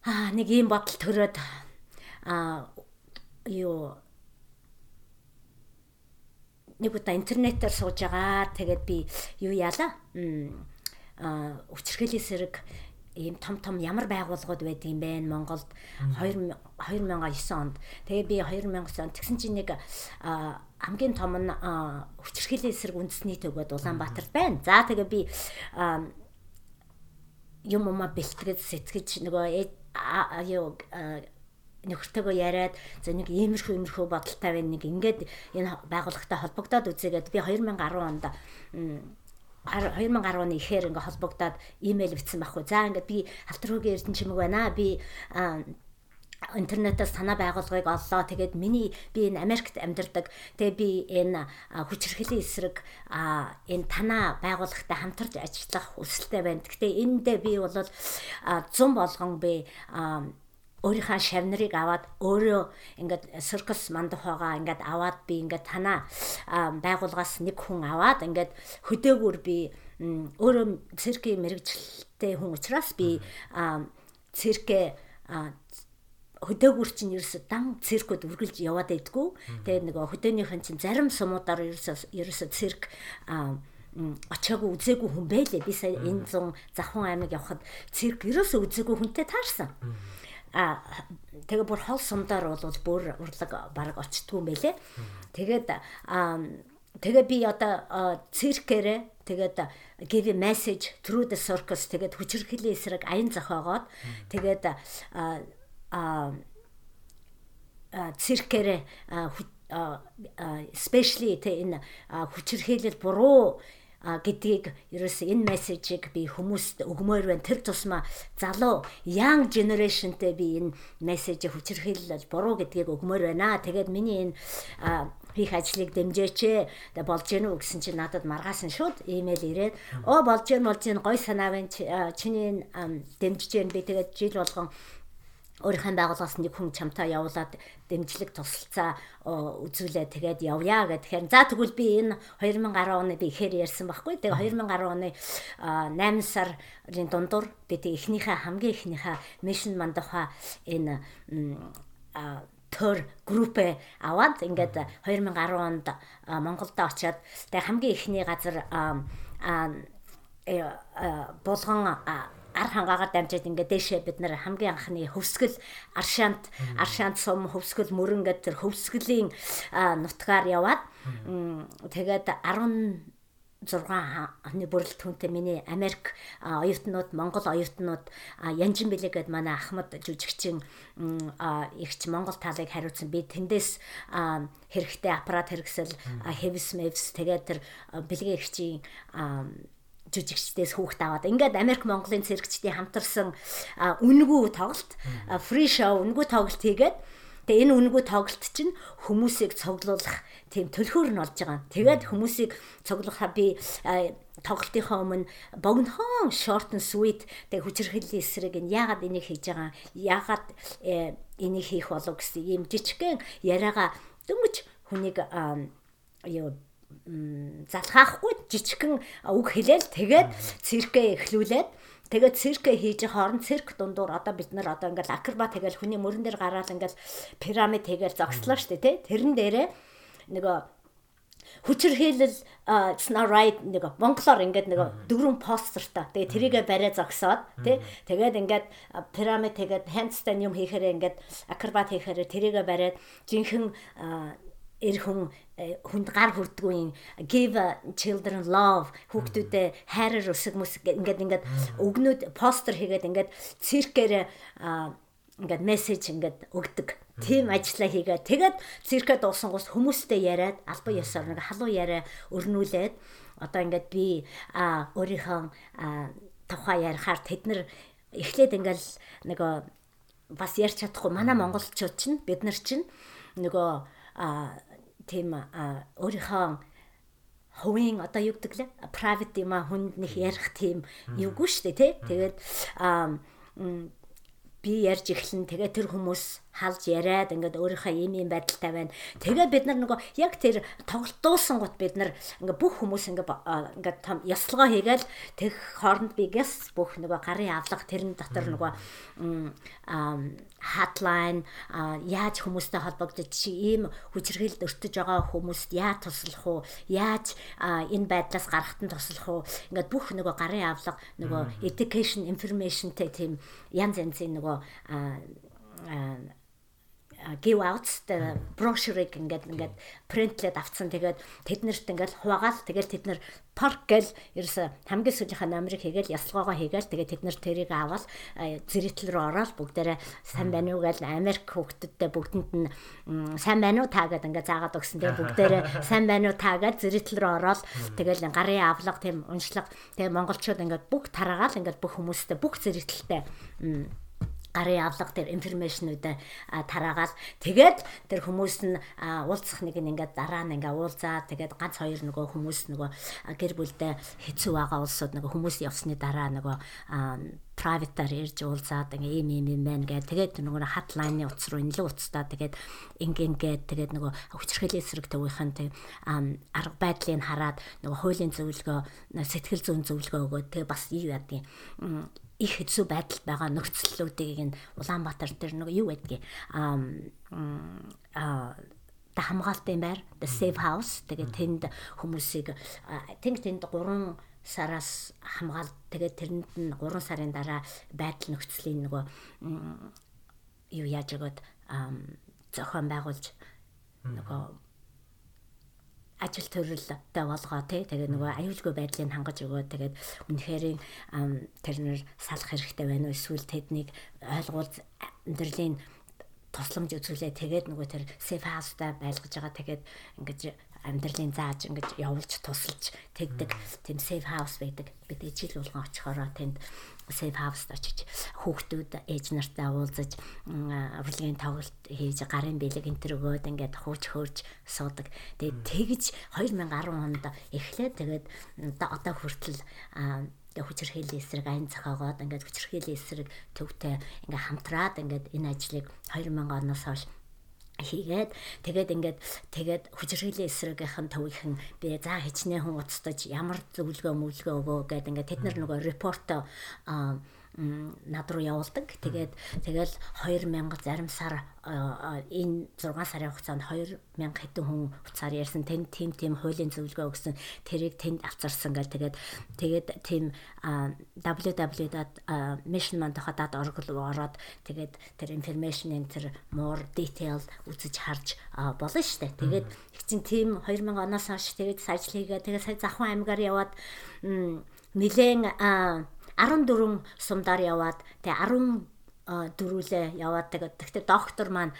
аа нэг ийм бодол төрөөд аа юу нэг удаа интернетээр сууж байгаа. Тэгээд би юу яалаа? аа өвчрхээлийн сэрэг ийм том том ямар байгууллагууд байдаг юм бэ Монголд 2009 онд. Тэгээ би 2009 онд тэгсэн чинь нэг хамгийн том нь өвчрхээлийн эсрэг үндэсний төгөөд Улаанбаатар байна. За тэгээ би юм ума бэлтгэж сэтгэж нөгөө юу нөхөртөөгөө яриад за нэг иймэрхүү иймэрхүү бодолтой байна нэг ингээд энэ байгууллагатай холбогдоод үзээгээд би 2010 онд 2010 оны ихээр ингээ холбогдоод имэйл бичсэн байхгүй. За ингээд би Хавтруугийн Эрдэнэ чимэг байна. Би интернетээс санаа байгуулгыг оллоо. Тэгээд миний би энэ Америкт амьдардаг. Тэгээ би энэ хүчирхлийн эсрэг энэ танаа байгууллагатай хамтарч ажиллах хүсэлтэй байна. Гэхдээ эндээ би бол 100 болгон би өөрийнхөө шавнарыг аваад өөрөө ингээд циркус мандахагаа ингээд аваад би ингээд танаа байгууллагаас нэг хүн аваад ингээд хөдөөгөр би өөрөө циркийн мэрэгчлэлтэй хүн учраас би циркэ хөдөөгөр чинь ерөөсө дан циркүүд үргэлж яваад байдгүй. Тэгээд нөгөө хөдөөнийхэн чинь зарим сумуудаар ерөөсө ерөөсө цирк очоогүй үзээгүй хүн байлээ. Би сая энэ зун Завхан аймаг явхад цирк ерөөсө үзээгүй хүнтэй таарсан. А тэгээ бүр хол сумдаар бол бүр урлаг баг очтгүй юм байлээ. Тэгээд тэгээ би одоо циркэрэ тэгээд give a message through the circus тэгээд хүчирхлийн эсрэг аян зохиогоод тэгээд а циркэрэ especially тэ энэ хүчирхийлэл буруу гэдгийг ерөөс энэ мессежийг би хүмүүст өгмөр байна. Тэр тусмаа залуу young generationтэй би энэ мессежийг хүчирхийлэл буруу гэдгийг өгмөр байна. Тэгээд миний энэ хийх ажлыг дэмжээч. Тэгээ болж гэнэ үү гэсэн чинь надад маргаасан шууд имэйл ирээд оо болж гэн болж гэн гой санаа байна. Чиний дэмжиж гэн би тэгээд жил болгон өөрийнхөө байгууллагаас нэг хүн чамтай явуулаад дэмжлэг тусалцаа үзүүлээ тэгээд явъя гэхээр за тэгвэл би энэ 2010 оны би ихээр ярьсан байхгүй. Тэгээд 2010 оны 8 сарын дундуур би тэг эхнийхээ хамгийн эхнийхээ мишн мандахаа энэ төр группээ аваад ингээд 2010 онд Монголд очиад тэгээ хамгийн ихний газар булган ар хангаагаар дамжаад ингээд дээшээ бид нар хамгийн анхны хөвсгөл аршаант аршаант сум хөвсгөл мөрөн гэдэг тэр хөвсгөлийн нутгаар яваад тэгээд 10 6 оны бүрэлд түнтэй миний Америк оюутнууд, Монгол оюутнууд Янжин билээ гэд манай Ахмад жүжигчин ихч Монгол талыг хариуцсан. Би тэндээс хэрэгтэй аппарат хэрэгсэл хэвс мэвс тэгээд тэр бэлгийн ихчийн жүжигчдээс хүүхд аваад ингээд Америк Монголын цэрэгчдийн хамтарсан үнгүү тоглолт фри шоу үнгүү тоглолт хийгээд тэгээ энэ үнгүү тоглолт чинь хүмүүсийг цуглуулах тийм төлхөөр нь болж байгаа. Тэгээд хүмүүсийг цуглахаа би тоглолтынхаа өмнө богинохон short and sweet тэг хүчирхэллийн эсрэг нь яагаад энийг хийж байгаа яагаад э, энийг хийх болов гэсэн ийм жижигхэн яриагаа дөнгөж хүнийг юу залхаахгүй жижигхэн үг хэлээл тэгээд циркээ эхлүүлээд тэгээд циркээ хийж хооронд цирк дундуур одоо бид нар одоо ингээл акробат тэгэл хүний мөрөн дээр гараад ингээл пирамид хийгээл зогслоо штэ тий тэрэн дээрээ нөгөө хүчирхийлэл it's not right нэг монголоор ингээд нэг дөрвөн постертай. Тэгээ тэрийгэ барай зогсоод тий. Тэгээд ингээд пирамид тэгээд handstand юм хийхээр ингээд акробат хийхээр тэрийгэ бариад жинхэнэ эр хүн э, хүнд гар хүрдгүй give children love. Хүүхдүүдэд хайраар өсөг мэс ингээд ингээд өгнөд постэр хийгээд ингээд циркээр ингээд мессеж ингээд өгдөг. Тим ажиллаа хийгээд тэгээд циркэ дуусангуус хүмүүстэй яриад албан ёсоор нэг халуун яриа өрнүүлээд одоо ингээд би өөрийнхөө тухай ярихаар тэд нар эхлээд ингээл нөгөө бас ярьж чадахгүй. Манай монголчууд чинь бид нар чинь нөгөө тийм өөрийнхөө хувийн одоо юу гэдэг лээ? Private юм а хүнд нэг ярих тийм юугүй шүү дээ тий тэгээд би ярьж эхлэн тэгээ тэр хүмүүс халж яриад ингээд өөрийнхөө ийм ийм байдалтай байна. Тэгээ бид нар нөгөө яг тэр тоглолт дуусан гут бид нар ингээд бүх хүмүүс ингээд ингээд том яслогоо хийгээл тэг хооронд би гэс бүх нөгөө гарын авлага тэрэн дотор нөгөө hotline яаж хүмүүстэй холбогдож ийм хүчрхийлд өртөж байгаа хүмүүст яаж туслах уу? Яаж энэ байдлаас гарахт нь туслах уу? Ингээд бүх нөгөө гарын авлага нөгөө education informationтэй тийм янз янзын нөгөө give outs the brochure-ыг ингээд ингээд printlээд авцсан. Тэгээд тэднэрт ингээд хуваагаал тэгээд тэд нар парк гэл ерөөсө хамгийн сүүлийнхаа номерыг хийгээл ясалгоогоо хийгээл. Тэгээд тэд нар тэрийг аваад зэрэгтэл рүү ороод бүгдээрээ сайн байна уу? гэж Америк хүүхдүүдтэй бүгдэнд нь сайн байна уу? та гэдэг ингээд заагаад өгсөн. Тэгээд бүгдээрээ сайн байна уу? та гэж зэрэгтэл рүү ороод тэгэл гарын авлага тийм уншлага тэгээд монголчууд ингээд бүх тараагаал ингээд бүх хүмүүстэй бүх зэрэгтэлтэй гарын авлага тэр информашнуудаа тараагаал. Тэгээд тэр хүмүүс нь уулзах нэг нь ингээд дараа нь ингээд уулзаад тэгээд ганц хоёр нөгөө хүмүүс нөгөө гэр бүлдээ хэцүү байгаа улсууд нөгөө хүмүүс явсны дараа нөгөө private-аар ирж уулзаад ингээ ийм ийм юм байна гэдэг. Тэгээд нөгөө хатлайны утас руу инлэг утастаа тэгээд ингэнгээд тэгээд нөгөө хүчрхээлийн эсрэг төвийнхэн тэг арга байдлыг хараад нөгөө хуулийн зөвлөгөө сэтгэл зүйн зөвлөгөө өгөөд тэгээд бас юу яадгийг их хэцүү байдалд байгаа нөхцөлүүдийг нь Улаанбаатар дээр нэг юу байдгийг аа та хамгаалтын байр. The safe house. Тэгээд тэнд хүмүүсийг тэнд тэнд 3 сараас хамгаал тэгээд тэрэнд нь 3 сарын дараа байдал нөхцөлийн нөгөө юу яаж өгöd зохион байгуулж нөгөө ажил төрөлтэй болгоо тий тэгээ нөгөө аюулгүй байдлыг хангаж өгөө тэгээд үнэхээр тэр нэр салах хэрэгтэй байна уу? Эсвэл тэднийг ойлгуул амьдралын тусламж үзүүлээ. Тэгээд нөгөө тэр safe house-та байлгаж байгаа. Тэгээд ингэж амьдралын зааж ингэж явуулж тусалж тэгдэг тийм safe house байдаг. Бид ижил болгон очихороо тэнд safe house очиж хүүхдүүд ээж нартай уулзаж урлагийн тоглолт хийж гарын бэлэг энтер өгөөд ингээд хууч хөөж суудаг. Тэгээд тэгж 2010 онд эхлээд тэгээд одоо хүртэл ингээ хүчирхийллийн эсрэг айн зохиогоод ингээд хүчирхийллийн эсрэг төвтэй ингээ хамтраад ингээд энэ ажлыг 2000 оноос хойш хийгээд тэгээд ингээд тэгээд хүчирхийллийн эсрэгийнхэн төвийнхэн би за хичнээн хүн уцтаж ямар зөвлөгөө мөвлөгөө өгөө гэдэг ингээд тэд нар нөгөө репорт аа над руу явуулдаг. Тэгээд тэгэл 2000 зарим сар энэ 6 сарын хугацаанд 2000 хэдэн хүн уцаар ярьсан тэнд тим тим хуулийн зөвлөгөө өгсөн тэрийг тэнд авцарсан гэл тэгээд тэгээд тим www.missionman.org руу ороод тэгээд тэр information-ын тэр more detail үзэж харж болно штэ. Тэгээд их чинь тим 2000 оноос хойш тэгээд ажил хийгээ тэгээд сая захын аймгаар яваад нилээн 14 сумдаар яваад тэгээ 10 дөрүүлээ яваад тэгээ тэгтээ доктор маань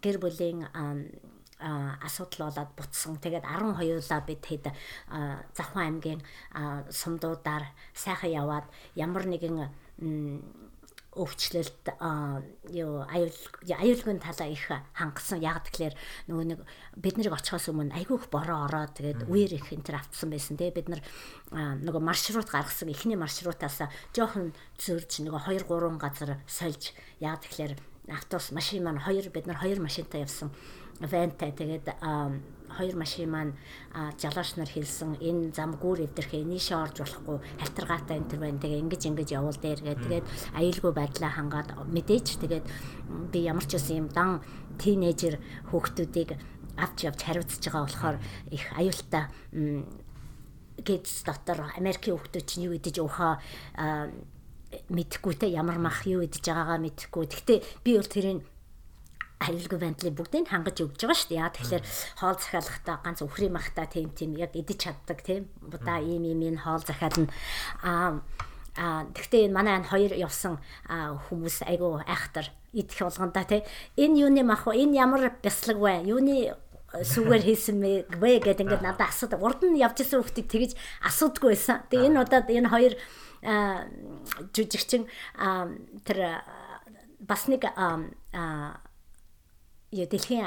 гэр бүлийн асуудал болоод бутсан. Тэгээд 12-лаа бид хэд Завхан аймгийн сумдуудаар сайхан яваад ямар нэгэн өвчлөлт юу аюулгүй талаа их хангасан. Яг тэгэхээр нөгөө нэг бид нарыг очихоос өмнө айгүйх бороо ороод тэгээд үер их энэ төр автсан байсан те. Бид нар нөгөө маршрут гаргасан эхний маршрутаас жоохон зөрж нөгөө 2 3 газар сольж. Яг тэгэхээр автобус машин маань хоёр бид нар хоёр машинтай явсан вантай тэгээд хоёр машин маань жалооч нар хэлсэн энэ зам гүр эвдэрхээ нийшээ орж болохгүй халтаргаатай энэ төр байна. Тэгээ ингэж ингэж явуул дээр гэ. Тэгээд аюулгүй байдлаа хангаад мэдээж тэгээд би ямар ч юм дан тийнейжер хүүхдүүдийг авч явж хариуцж байгаа болохоор их аюултай гэц дотор Америкийн хүүхдүүд чинь юу гэдэж уухаа мэдхгүй те ямар мах юу гэдэж байгаагаа мэдхгүй. Гэхдээ би бол тэрийг аюулгүй байдлыг бүгдийг хангаж өгч байгаа шүү дээ. Яа тэгэхээр хоол захиалгахдаа ганц өхрийн махта тийм тийм яг идэж чаддаг тийм. Будаа ийм ийм энэ хоол захиална. Аа а тэгтээ энэ манай энэ хоёр явсан хүмүүс айгу айхтар идэх болгонда тий энэ юуны мах вэ энэ ямар бяцлаг вэ юуны сүгээр хийсэн вэ гэдэг ингээд надад асуудаг урд нь явж исэн хүүхдийг тэгэж асуудаггүй байсан тэгээ энэ удаад энэ хоёр жүжигчин тэр бас нэг юу дэлхийн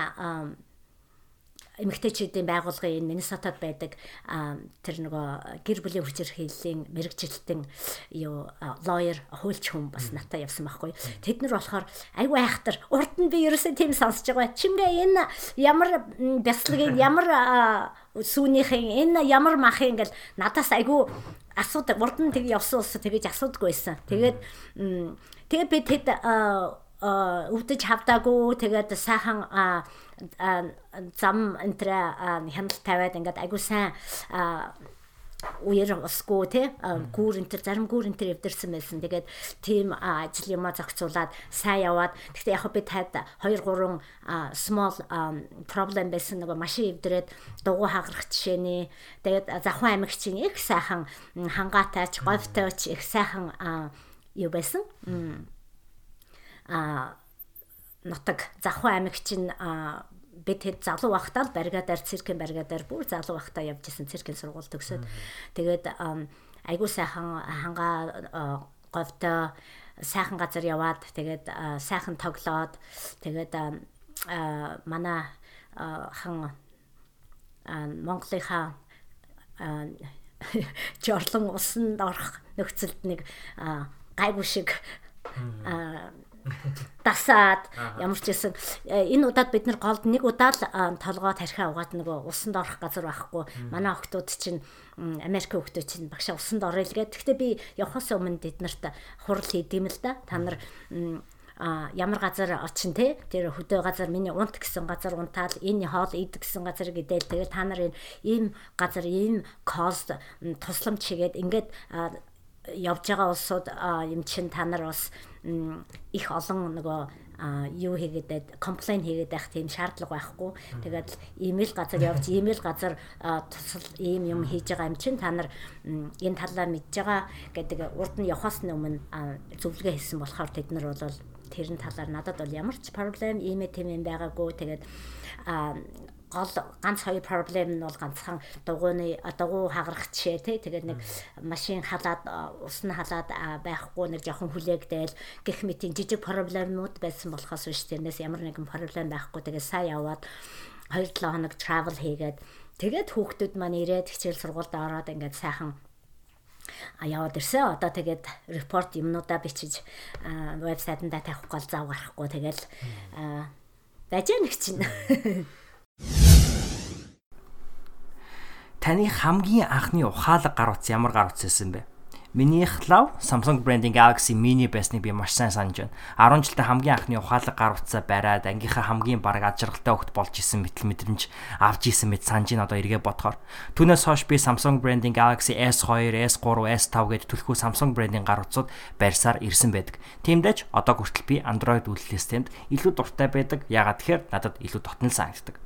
эмэгтэйчүүдийн байгууллагын энэ Миннесотад байдаг тэр нөгөө гэр бүлийн хүчирхийллийн мэрэгчлэлтэн юу лойер хуульч хүн бас натаа явсан байхгүй. Тэд нар болохоор айгүй айхтар урд нь би ерөөсөө тийм сонсож байгаа. Чимгээ энэ ямар бяцлагын ямар сүүнийхэн энэ ямар махын ингээл надаас айгүй асуудаг урд нь тэг явсан ус тэгэж асуудаггүй байсан. Тэгээд тэгээ би тэд өвдөж хавдаагүй тэгээд сайхан зам энтрэ хяналт тавиад ингээд айгу сайн үер усгүй те гүүр энтер зарим гүүр энтер эвдэрсэн байсан. Тэгээд тийм ажил юма зохицуулаад сайн яваад гэхдээ яг би таад 2 3 small problem байсан. Нөгөө машин эвдрээд дугуй хагарах жишээний. Тэгээд завхан аймагчийн их сайхан хангаатайч говьтойч их сайхан юу байсан а нутаг Завхан аймагч нь бид хэд залуу байхдаа л баригадаар циркийн баригадаар бүр залуу байхдаа явж исэн циркийн сургууль төгсөөд. Тэгээд айгуу сайхан хангаа говьтой сайхан газар яваад тэгээд сайхан тоглоод тэгээд манай хан Монголынхаа жорлон усанд орох нөхцөлд нэг гайгүй шиг дасаад ямар ч гэсэн. Э, энэ удаад бид нар голд нэг удаа л толгой тархиа угаад нөгөө усанд орох газар байхгүй. Манай охтууд чинь Америк хөлтөө чинь багшаа усанд орё л гэдэг. Гэхдээ би явхаас өмнө тэднэрт хурал хийдэм л да. Та нар а ямар газар очин те? Тэр хөдөө газар миний унт гэсэн газар унтаал энэ хоол ид гэсэн газар гэдэл тэгэл та нар энэ ийм газар ийм кост тусламж хийгээд ингээд явж байгаа улсууд юм чин та нар бас их олон нөгөө юу хийгээд комплейн хийгээд байх тийм шаардлага байхгүй. Тэгээд имэйл газар явж имэйл газар тусал ийм юм хийж байгаа юм чинь та нар энэ талаар мэдж байгаа гэдэг урд нь явахаас өмнө зөвлөгөө хийсэн болохоор тэд нар бол тэрэн талаар надад бол ямар ч проблем ийм тийм юм байгаагүй. Тэгээд гол ганц хоёр проблем нь бол ганцхан дугууны дугуй хагарах жишээ тий тэгээд нэг машин халаад ус нь халаад байхгүй нэг жоохон хүлээгдээл гэх мэтийн жижиг проблемууд байсан болохоос биш. Тэрнээс ямар нэгэн проблем байхгүй. Тэгээд сайн яваад 2-7 хоног travel хийгээд тэгээд хүүхдүүд маань ирээд хичээл сургуульд ороод ингээд сайхан а яваад ирсэн. Одоо тэгээд репорт юмнуудаа бичиж вебсайтанда тавих гол зав гарахгүй. Тэгэл байж нэг чинь. Таны хамгийн анхны ухаалаг гар утас ямар гар утас байсан бэ? Минийх лав Samsung branding Galaxy Mini байсныг би маш сайн санаж байна. 10 жилдээ хамгийн анхны ухаалаг гар утсаа бариад ангийнхаа хамгийн бараг аж аргалтай хөлт болж исэн мэтэл мэдрэмж авч исэн мэт санаж ин одоо эргээ бодохоор. Түүнээс хойш би Samsung branding Galaxy S2, S3, S5 гэдэг түлхүү Samsung branding гар утсууд барьсаар ирсэн байдаг. Тиймдээч одоо хүртэл би Android үйлдэл системд илүү дуртай байдаг. Ягаад тэгэхээр надад илүү дотнол санагддаг.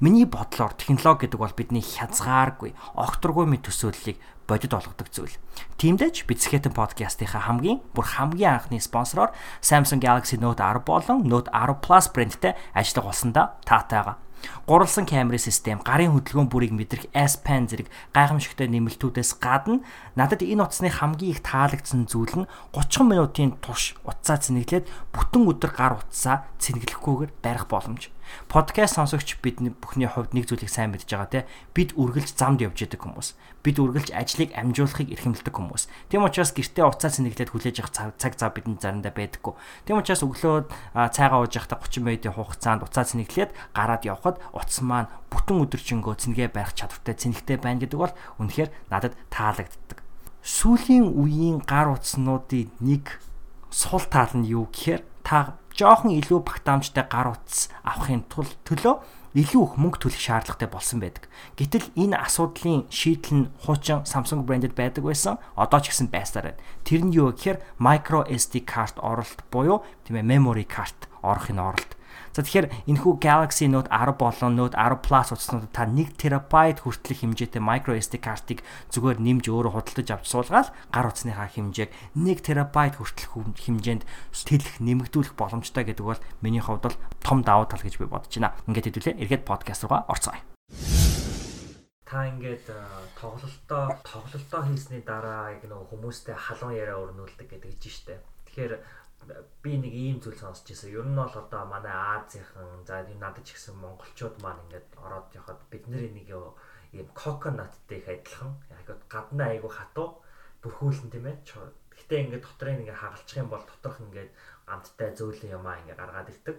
Миний бодлоор технологи гэдэг бол бидний хязгааргүй, огторгүй мэд төсөөллийг бодит болгодог зүйл. Тиймдээч Bitscape podcast-ийнхаа хамгийн бүр хамгийн анхны спонсороор Samsung Galaxy Note 10 болон Note 10 Plus брэндтэй ажиллах болсондоо таатайгаа. Гурвалсан камерын систем, гарын хөдөлгөөн бүрийг мэдрэх S Pen зэрэг гайхамшигтай нэмэлтүүдээс гадна надад энэ утасны хамгийн их таалагдсан зүйл нь 30 минутын турш утсаа цэнэглээд бүтэн өдөр гар утсаа цэнэглэхгүйгээр барих боломж. Подкаст сонсогч бидний бүхний хувьд нэг зүйлийг сайн мэдж байгаа те бид үргэлж замд явж яадаг хүмүүс. Бид үргэлж ажлыг амжуулахыг эрхэмлдэг хүмүүс. Тийм учраас гэртээ уцаа цэнэглээд хүлээж авах цаг зав бидэнд заримдаа байдаггүй. Тийм учраас өглөө цайгаа ууж явахдаа 30 минутын хугацаанд уцаа цэнэглээд гараад явхад утас маань бүтэн өдөржингөө цэнгээ барих чадвартай цэнэгтэй байна гэдэг бол үнэхээр надад таалагддаг. Сүүлийн үеийн гар утаснуудын нэг сул тал нь юу гэхээр та жоохон илүү багтаамжтай гар утас авахын тулд төлөө илүү их мөнгө төлөх шаардлагатай болсон байдаг. Гэтэл энэ асуудлын шийдэл нь хуучин Samsung branded байдаг байсан. Одоо ч гэсэн байсаар байна. Тэр нь юу гэхээр micro SD card оролт буюу тийм ээ memory card орохын оролт. За тэгэхээр энэхүү Galaxy Note 10 болон Note 10 Plus утаснуудад та 1 TB хүртэлх хэмжээтэй micro SD картыг зүгээр нэмж өөрөө худалдаж авч суулгаад гар утасныхаа хэмжээг 1 TB хүртэлх хэмжээнд тэлэх нэмэгдүүлэх боломжтой гэдэг бол миний хувьд бол том давуу тал гэж би бодож байна. Ингээд хэдүүлээ эргээд подкаст руугаа орцгоё та ингээд тоглолтоо тоглолтоо хийсний дараа яг нэг хүмүүстэй халуун яриа өрнүүлдэг гэдэг чинь штэ. Тэгэхээр би нэг ийм зүйл сонсч ирсэн. Ер нь бол одоо манай Азийнхан за энэ надад ч гэсэн монголчууд маань ингээд ороод явахад бид нэр нэг ийм коконаттэй их адилхан. Яг гаднаа айгу хатуу бүрхүүлэн тийм ээ. Гэтэ ингээд дотрын ингээд хагалчих юм бол доторх ингээд амттай зөөлөн юмаа ингээд гаргаад ирдэг.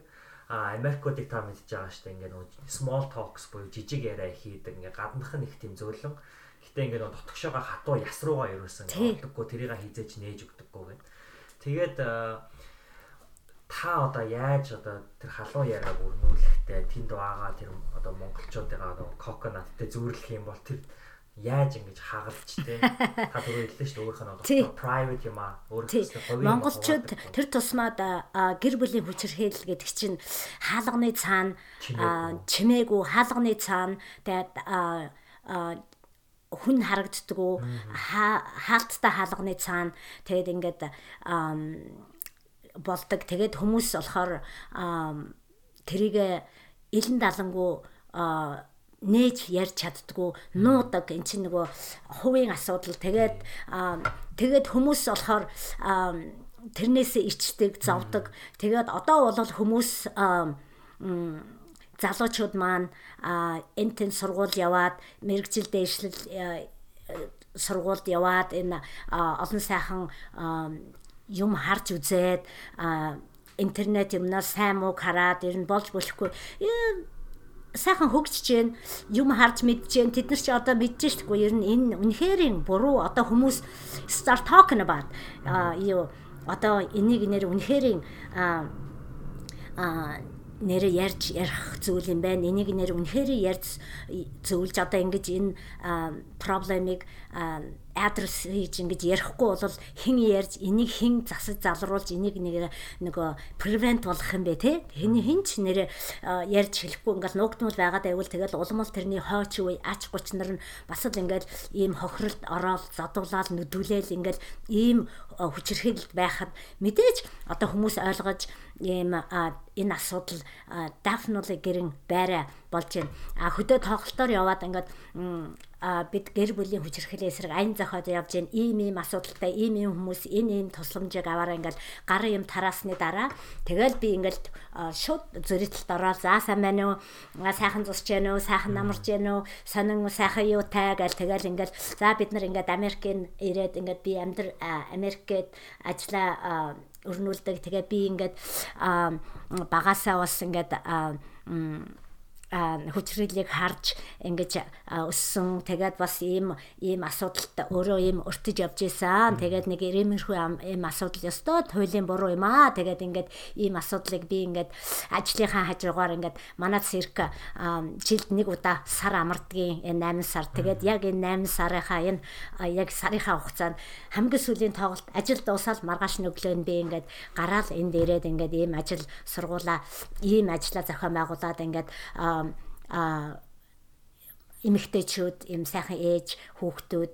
А Америкуудыг та мэдж байгаа шүү дээ. Ингээд нөгөө small talks буюу жижиг яриа хийдэг. Ингээд гаднах нь их тийм зөөлөн. Гэтэ ингээд дотгошоогоо хатуу яс руугаа ерөөсөн. Олдоггүй тэрийг хизээж нээж өгдөггүй гэдэг. Тэгээд та одоо яаж одоо тэр халуун яриаг өрнүүлэхтэй тэнд байгаа тэр одоо монголчуудыгаа одоо коконаттэй зөөрлөх юм бол тэр яаж ингэж хагалж те? Та түрүү хэллээ шүү дээ. Өөрийнх нь private юм аа. Өөрөөсөө хувийн монголчууд тэр тусмаад гэр бүлийн хүчирхийлэл гэдэг чинь хаалганы цаана чимээгүй. хаалганы цаана тэгээд хүн харагддггүй хаалттай хаалганы цаана тэгээд ингээд болдог. Тэгээд хүмүүс болохоор тэрийг илэн далангуу нээж ярьж чаддгүй нуудаг. Эн чинь нөгөө хувийн асуудал. Тэгээд тэгээд хүмүүс болохоор тэрнээсээ ичдэг зовдөг. Тэгээд одоо бол хүмүүс залуучууд маань энтэн сургууль яваад мэрэгжил дэвшлэл сургуульд яваад энэ олон сайхан юм харж үзээд интернет юмнаас сайн муу хараад ер нь болж болохгүй. Э, сайхан хөгжиж гэн юм харж мэдж гэн тэд нар ч одоо мэдж штгүй ер нь энэ үнэхээр буруу одоо хүмүүс start talking about юу одоо энийг нэр үнэхээр а нэр ярьж ярих зүйл юм байна. Энийг нэр үнэхээр ярьж зөвлөж одоо ингэж энэ проблемыг адрес хийж ингэж ярихгүй бол хэн ярьж энийг хэн засаж залруулж энийг нэг нөгөө prevent болох юм бэ те хэн хэн ч нэрэ ярьж хэлэхгүй. Ингээл нуугдмал байгаад байвал тэгэл улам л тэрний хойч үе ач гуч нар нь бас л ингээл ийм хохиролд ороод задуулаад нүдүүлээл ингээл ийм хүчирхийлэлд байхад мэдээж одоо хүмүүс ойлгож ийм энэ асуудал definitely гэрэн байраа болж байна. А хөдөө тоглолтоор яваад ингээд бид гэр бүлийн хүчирхлийн эсрэг аян зохиод явж гин ийм ийм асуудалтай ийм ийм хүмүүс энэ ийм тусламжийг аваараа ингээл гарын юм тараасны дараа. Тэгэл би ингээл шууд зөрителт ороод за сайн байна уу? Сайхан зусч байна уу? Сайхан намарч байна уу? Сонин сайхан юутай гэл тэгэл ингээл за бид нар ингээд Америкийн ирээд ингээд би амьдр Америкт ажиллаа өрнүүлдэг. Тэгээ би ингээд багасаа бас ингээд хүчрэлийг харж ингэж өссөн тэгээд бас ийм ийм асуудалтай өөрөө ийм өртөж явж исэн. Тэгээд нэг ирэмэрхүү ийм асуудал ёстой туйлын буруу юм аа. Тэгээд ингээд ийм асуудлыг би ингээд ажлынхаа хажуугаар ингээд манай цирк жилд нэг удаа сар амардгийн 8 сар. Тэгээд яг энэ 8 сарынхаа энэ яг сарынхаа хугацаанд хамгийн сүүлийн тоглолт ажил дуусаад маргааш өглөө нь би ингээд гараал энд ирээд ингээд ийм ажил сургуулаа ийм ажлаа зохион байгуулад ингээд а эмэгтэйчүүд ийм сайхан ээж хүүхдүүд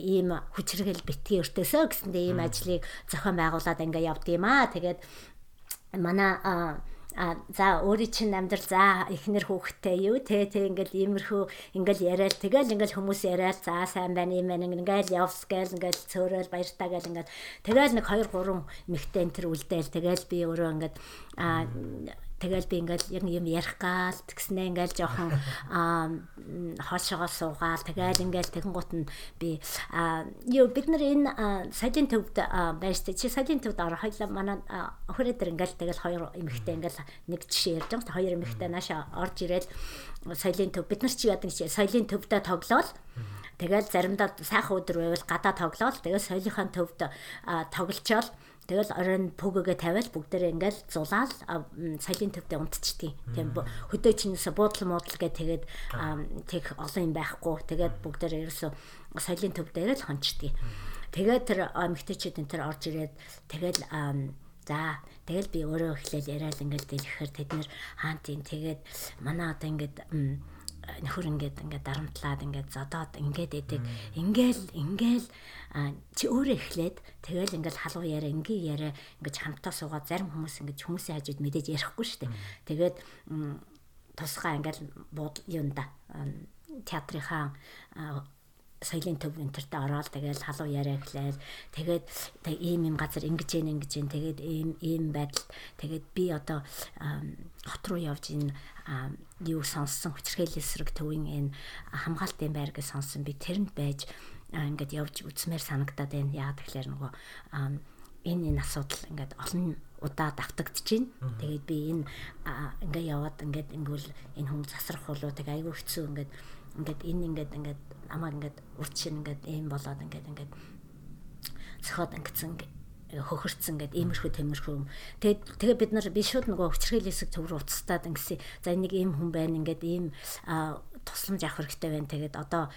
ийм хүчрэгэл битгий өртөөсөө гэсэндээ ийм ажлыг зохион байгуулад ингээ явд юм аа. Тэгээд манай а за өөрийн чинь амьдрал за эхнэр хүүхдтэй юу? Те те ингээл иймэрхүү ингээл яриад тэгэл ингээл хүмүүс яриад за сайн байна юм байна ингээл явс гээл ингээл цөөрөөл баяртаа гээл ингээл тэгэл нэг 2 3 мэгтэй энэ төр үлдээл. Тэгэл би өөрөө ингээд а Тэгэл би ингээл яг юм ярих гал тэгснэ ингээл жоохон хоошоогоо суугаал. Тэгэл ингээл тэгэн гут нь би юу бид нар энэ саяын төвд байртай чи саяын төвд ороо хоёлаа манай өхөрөө дээр ингээл тэгэл хоёр эмэгтэй ингээл нэг жишээ ярьж байгаа хоёр эмэгтэй нааша орж ирээд саяын төв бид нар чи яадаг чи саяын төвдөө тоглоал Тэгэл заримдаа сайхан өдөр байвал гадаа тоглоал. Тэгэл соёлынхаа төвд тоглолцоол Тэгэл оройн пүгэгээ тавиал бүгдээрээ ингээл зулаал саялийн төвдөө унтчихдээ. Тийм хөдөө чинээсээ буудлын муудал гэ тэгээд тэг олон юм байхгүй. Тэгээд бүгдээрээ ерөөсө саялийн төв дээр л хончдгийг. Тэгээд тэр эмгтээчүүд энэ тэр орж ирээд тэгэл За тэгэл би өөрөө эхлээл яриад ингээл дэлгэхээр тэд нэр хаан тийм тэгээд манай одоо ингээд нөхөр ингээд ингээд дарамтлаад ингээд зодоод ингээд идэг. Ингээл ингээл чи өөрөө эхлээд тэгэл ингээл халуун яриа ингийн яриа ингээд хамтаа суугаад зарим хүмүүс ингээд хүмүүсийн хажууд мэдээж ярихгүй шүү дээ. Тэгээд тусгай ингээл бууд юунда театрынхаа соёлын төв энтертэй ороод тэгэл халуун яриа гэлээл тэгээд ийм юм газар ингэж юм ингэж юм тэгээд ийм ийм байдал тэгээд би одоо хот руу явж энэ юу сонссон хүчрхийлэл эсрэг төвийн энэ хамгаалтын байрыг сонссон би тэрэнд байж ингээд явж үзмээр санагдаад байна яа тэгэхээр нөгөө энэ энэ асуудал ингээд олон удаа давтагдж байна. Тэгээд би энэ ингээ яваад ингээд ингүүл энэ хүн засрах болоо тэг айгүй хэцүү ингээд ингээд энэ ингээд ингээд намайг ингээд урд шин ингээд ийм болоод ингээд ингээд цохоод ангицсан хөхөрцөн гэд иймэрхүү тэмэрхүү. Тэгээд тэгээ бид нар би шууд нөгөө хүчрхийл хэсэг төв рүү уцтаад ингэсэн. За нэг ийм хүн байна ингээд ийм тусламж авах хэрэгтэй байна. Тэгээд одоо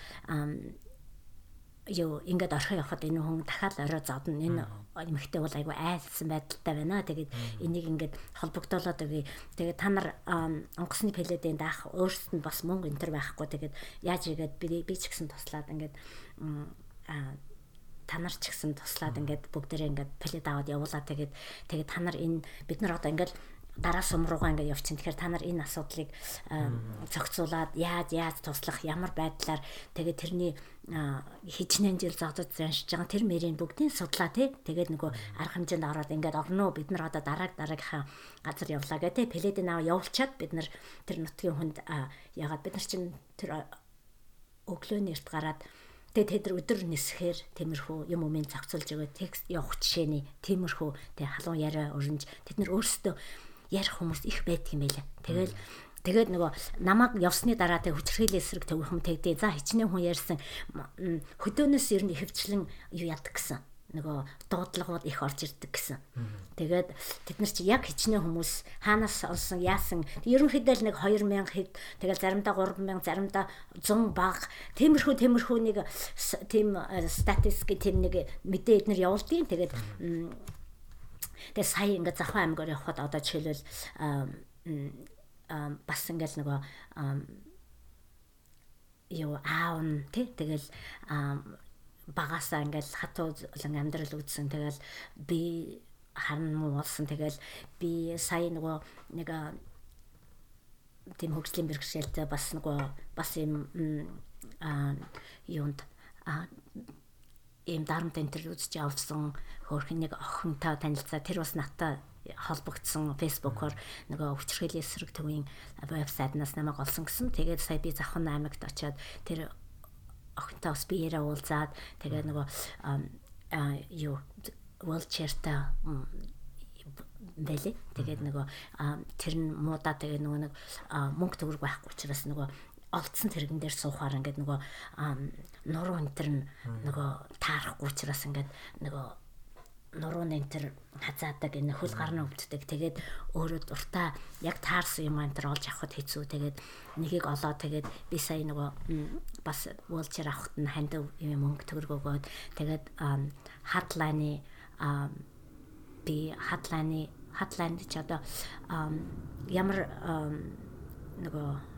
юу ингээд орхио явахад энэ хүн дахиад орой зодно. Энэ эмэгтэй бол айгүй айлсан байдалтай байна. Тэгээд энийг ингээд холбогдуулаад өгье. Тэгээд та нар онгоцны пледийн даах өөрсдөнд бас мөнгө энэ төр байхгүй. Тэгээд яаж игээд би би ч гэсэн туслаад ингээд та нар ч гэсэн туслаад ингээд бүгдээрээ ингээд плед аваад явуулаа тэгээд тэгээд та нар энэ бид нар одоо ингээд дараа сум руугаа ингээд явчихсан. Тэгэхээр та нар энэ асуудлыг зохицуулаад яаж яаж туслах ямар байдлаар тэгээд тэрний хичнээн жил зодод заншиж байгаа тэр мэрийн бүгдийн судлаа тий. Тэгээд нөгөө арга хэмжээнд ороод ингээд орно бид нар одоо дараа дараагийнхаа газар явлаа гэх тий. Пледийн аваа явуулчаад бид нар тэр нутгийн хүнд ягаад бид нар чинь тэр өглөөний эрт гараад Тэгээ тэд нар өдөр нисэхээр тиймэрхүү юм умын зохицуулж байгаа текст явах жишээний тиймэрхүү тэг халуун яриа өрнж тэд нар өөрсдөө ярих хүмүүс их байдаг юм байлаа. Тэгэл Тэгээд нөгөө намайг явсны дараа тэг хүчрхийлэл эсрэг төвхөм тэгдээ. За хичнээн хүн ярьсан хөдөөнөөс ер нь хөвчлэн юу яд гэсэн. нөгөө дуудлагууд их орж ирдэг гэсэн. Тэгээд тэд нар чи яг хичнээн хүмүүс хаанаас олсон яасан ерөнхийдөө л нэг 2000 хэд тэгэл заримдаа 3000 заримдаа 100 баг тиймэрхүү тиймэрхүү нэг тийм статистик тийм нэг мэдээ эднэр явуулдیں۔ Тэгээд тэгээд сая ингээд Завхан аймгаар явхад одоо жишээлбэл бас ингээл нөгөө юу аав нь тий тэгэл багасаа ингээл хатуу болон амьдрал үзсэн. Тэгэл би харна муу болсон. Тэгэл би сая нөгөө нэг тийм хөгжлийн бэрхшээлтэй бас нөгөө бас юм юунд ийм дарамт энтер үзэж явсан хөөрхөн нэг охинтой танилцаа тэр бас надтай холбогдсон фэйсбүүкээр нөгөө өвчрхийллийн эсрэг төвийн вебсайтнаас намайг олсон гэсэн. Тэгээд сая би Завхан аймагт очиод тэр охинтой бас биеэрээ уулзаад тэгээ нөгөө юу wheelchair-та бэлээ. Тэгээд нөгөө тэр нь муудаа тэгээ нөгөө нэг мөнгө төгрөг байхгүй учраас нөгөө олдсон тэрэгэн дээр суухаар ингээд нөгөө нуруу энтер нөгөө таарахгүй учраас ингээд нөгөө нуруу нэнтер хазаадаг энэ хөл гарна өвддөг. Тэгээд өөрөө дуртай яг таарсан юм энэ олж авахд хэцүү. Тэгээд нэгийг олоо тэгээд би сая нөгөө бас wheelchair авахт нь ханд юм мөнгө төгрөг өгөөд тэгээд хатлайны би хатлайны хатлайнд ч одоо ямар нөгөө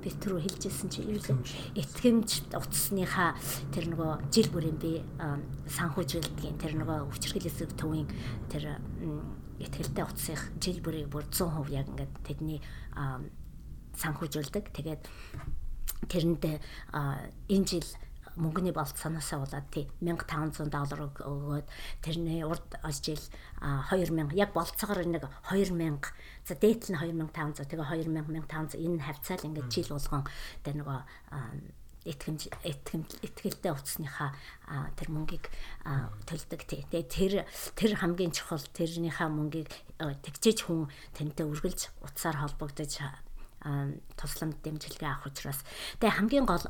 Петру хэлжсэн чи юу л итгэмж. Утасныхаа тэр нөгөө жил бүрийн би санхүүжилдгийн тэр нөгөө өвчрхэлээс төвийн тэр ихтгэлтэй утасных жил бүрийн бүр 100% яг ингээд тэдний санхүүжүүлдэг. Тэгээд тэрэндээ энэ жил мөнгөний болт санаасаа болоод тий 1500 доллар өгөөд тэрний урд жил 2000 яг болцоогоор нэг 2000 за дээдл нь 2500 тэгээ 2000 1500 энэ хавцаал ингээд жил болгон тэ нөгөө итгэмж итгэмж итгэлтэй утасныхаа тэр мөнгийг төлдөг тий. Тэгээ тэр тэр хамгийн чухал тэрнийхээ мөнгийг тэгжиж хүн тантай үргэлж утсаар холбогдож тусламж дэмжлэгээ авах учраас. Тэгээ хамгийн гол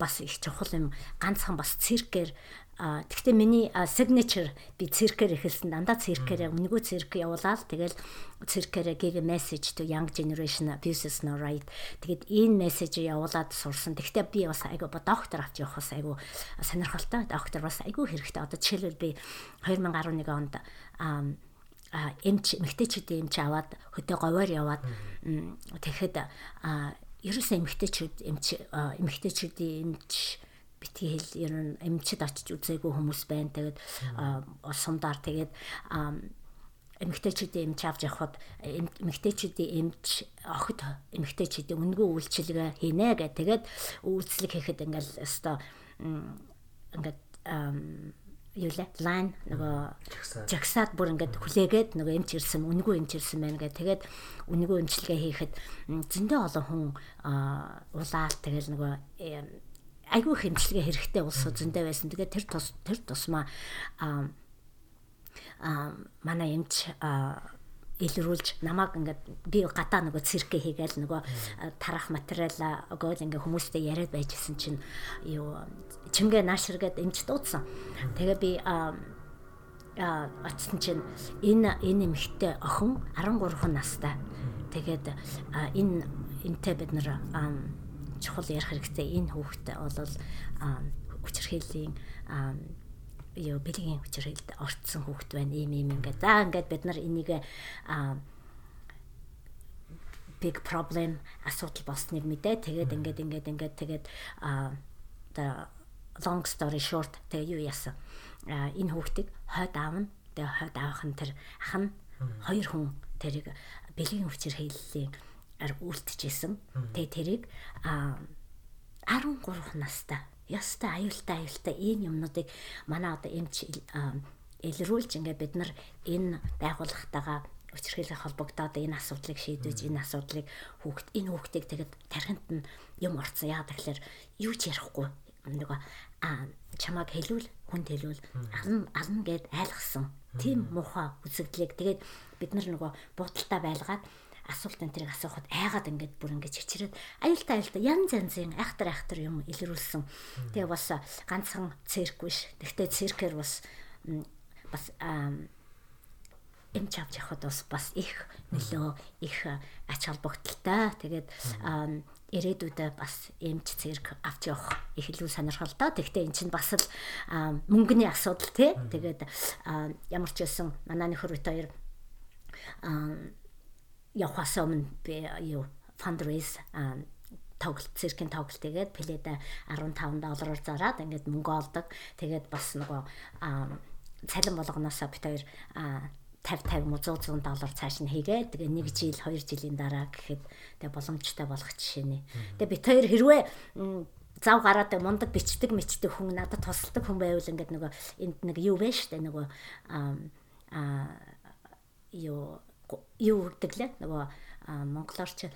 бас их чухал юм ганцхан бас циркээр тэгтээ миний signature би циркээр эхэлсэн. Дандаа циркээр үнэгүй цирк явуулаад тэгэл циркээр give message to young generation abuses no right. Тэгэд энэ мессеж явуулаад сурсан. Тэгтээ би бас айгу доктор авч явах бас айгу сонирхолтой. Доктор бас айгу хэрэгтэй. Одоо жишээлбэл би 2011 онд эмч эмгтээчүүдийн эмч аваад хөдөө говоор яваад тэгэхэд ерөөсөө эмгтээчүүд эмч эмгтээчүүдийн эмч битгий хэл ер нь эмчэд очиж үзээгүй хүмүүс байна. Тэгээд сумдаар тэгээд эмгтээчүүдийн эмч авч явхад эмгтээчүүдийн эмч охид эмгтээчүүдийн үнгүй үйлчилгээ хийнэ гэх тэгээд үйлчлэг хийхэд ингээл өстой ингээд юу лээ? Лайн нөгөө жагсаад бүр ингээд хүлээгээд нөгөө эмч ирсэн үнгүй эмч ирсэн байна гэх тэгээд үнгүй эмчилгээ хийхэд зөндөө олон хүн улаал тэгэл нөгөө айгүй их эмчилгээ хэрэгтэй улсууд зөндөө байсан тэгээд тэр тус тэр тусмаа а манай эмч илрүүлж намайг ингээд би гадаа нөгөө циркэ хийгээл нөгөө тарах материал өгөөл ингээ хүмүүстэй яриад байжсэн чинь юу чимгээ нааширгээд эмч дуудсан. Тэгээ би а очсон чинь энэ энэ эмэгтэй охин 13 настай. Тэгээд энэ энтэй бид нар чухал ярих хэрэгтэй. Энэ хүүхдээ бол хүчирхээлийн юу бэлгийн хүчрэлд орцсон хүүхэд байна. Ийм ийм ингээд за ингээд бид нар энийг big problem асуудал болсныг мэдээ. Тэгээд ингээд ингээд ингээд тэгээд а long story short тэгээ юу яасан? Энэ хүүхдийг хойд аавна тэгээ хойд аавах нь тэр ах нь хоёр хүн тэрийг бэлгийн хүчээр ар үлдчихсэн тэгээ тэрийг а 13 настай ястай аюултай аюултай энэ юмнуудыг манай одоо эмч илрүүлж ингээд бид нар энэ байгууллагатайгаа учирхээлээ холбогдоод энэ асуудлыг шийдэж энэ асуудлыг хүүхд энэ хүүхдийг тэгэд тархинд нь юм орцсон. Яа тэгэхээр юу ч ярихгүй. Нөгөө а чамаг хэлүүл хүнд хэлүүл ална ална гэд айлгсан. Тийм муухай үзэгдлийг. Тэгээд бид нар нөгөө буудалтай байлгаад асуулт энэ тэрийг асуухад айгаад ингээд бүр ингээд чичрээд аюултай аюултай янз янзын айхтар айхтар юм илрүүлсэн. Тэгээ бас ганцхан цирк биш. Тэгтээ циркээр бас бас эмч авч явахад бас бас их нөлөө их ач холбогдолтой. Тэгээд ирээдүйдээ бас эмч цирк авч явах их илүү сонирхолтой. Тэгтээ эн чинь бас л мөнгөний асуудал тий. Тэгээд ямар ч байсан манай нөхөр бит хоёр явахаас өмнө би юу fundraise тоглолт циркийн тоглолт тэгээд пледа 15 доллараар зараад ингээд мөнгө олдог. Тэгээд бас нөгөө цалин болгоноосоо бит хоёр 50 50 муу 100 100 доллар цааш нь хийгээ. Тэгээ нэг жил 2 жилийн дараа гэхэд тэгээ боломжтой болох жишээ нэ. Тэгээ бит хоёр хэрвээ зав гараад мундаг бичдэг мичдэг хүн надад тусалдаг хүн байвал ингээд нөгөө энд нэг юу вэ штэ нөгөө аа юу юу гэдэг лээ? Нөгөө монголоор ч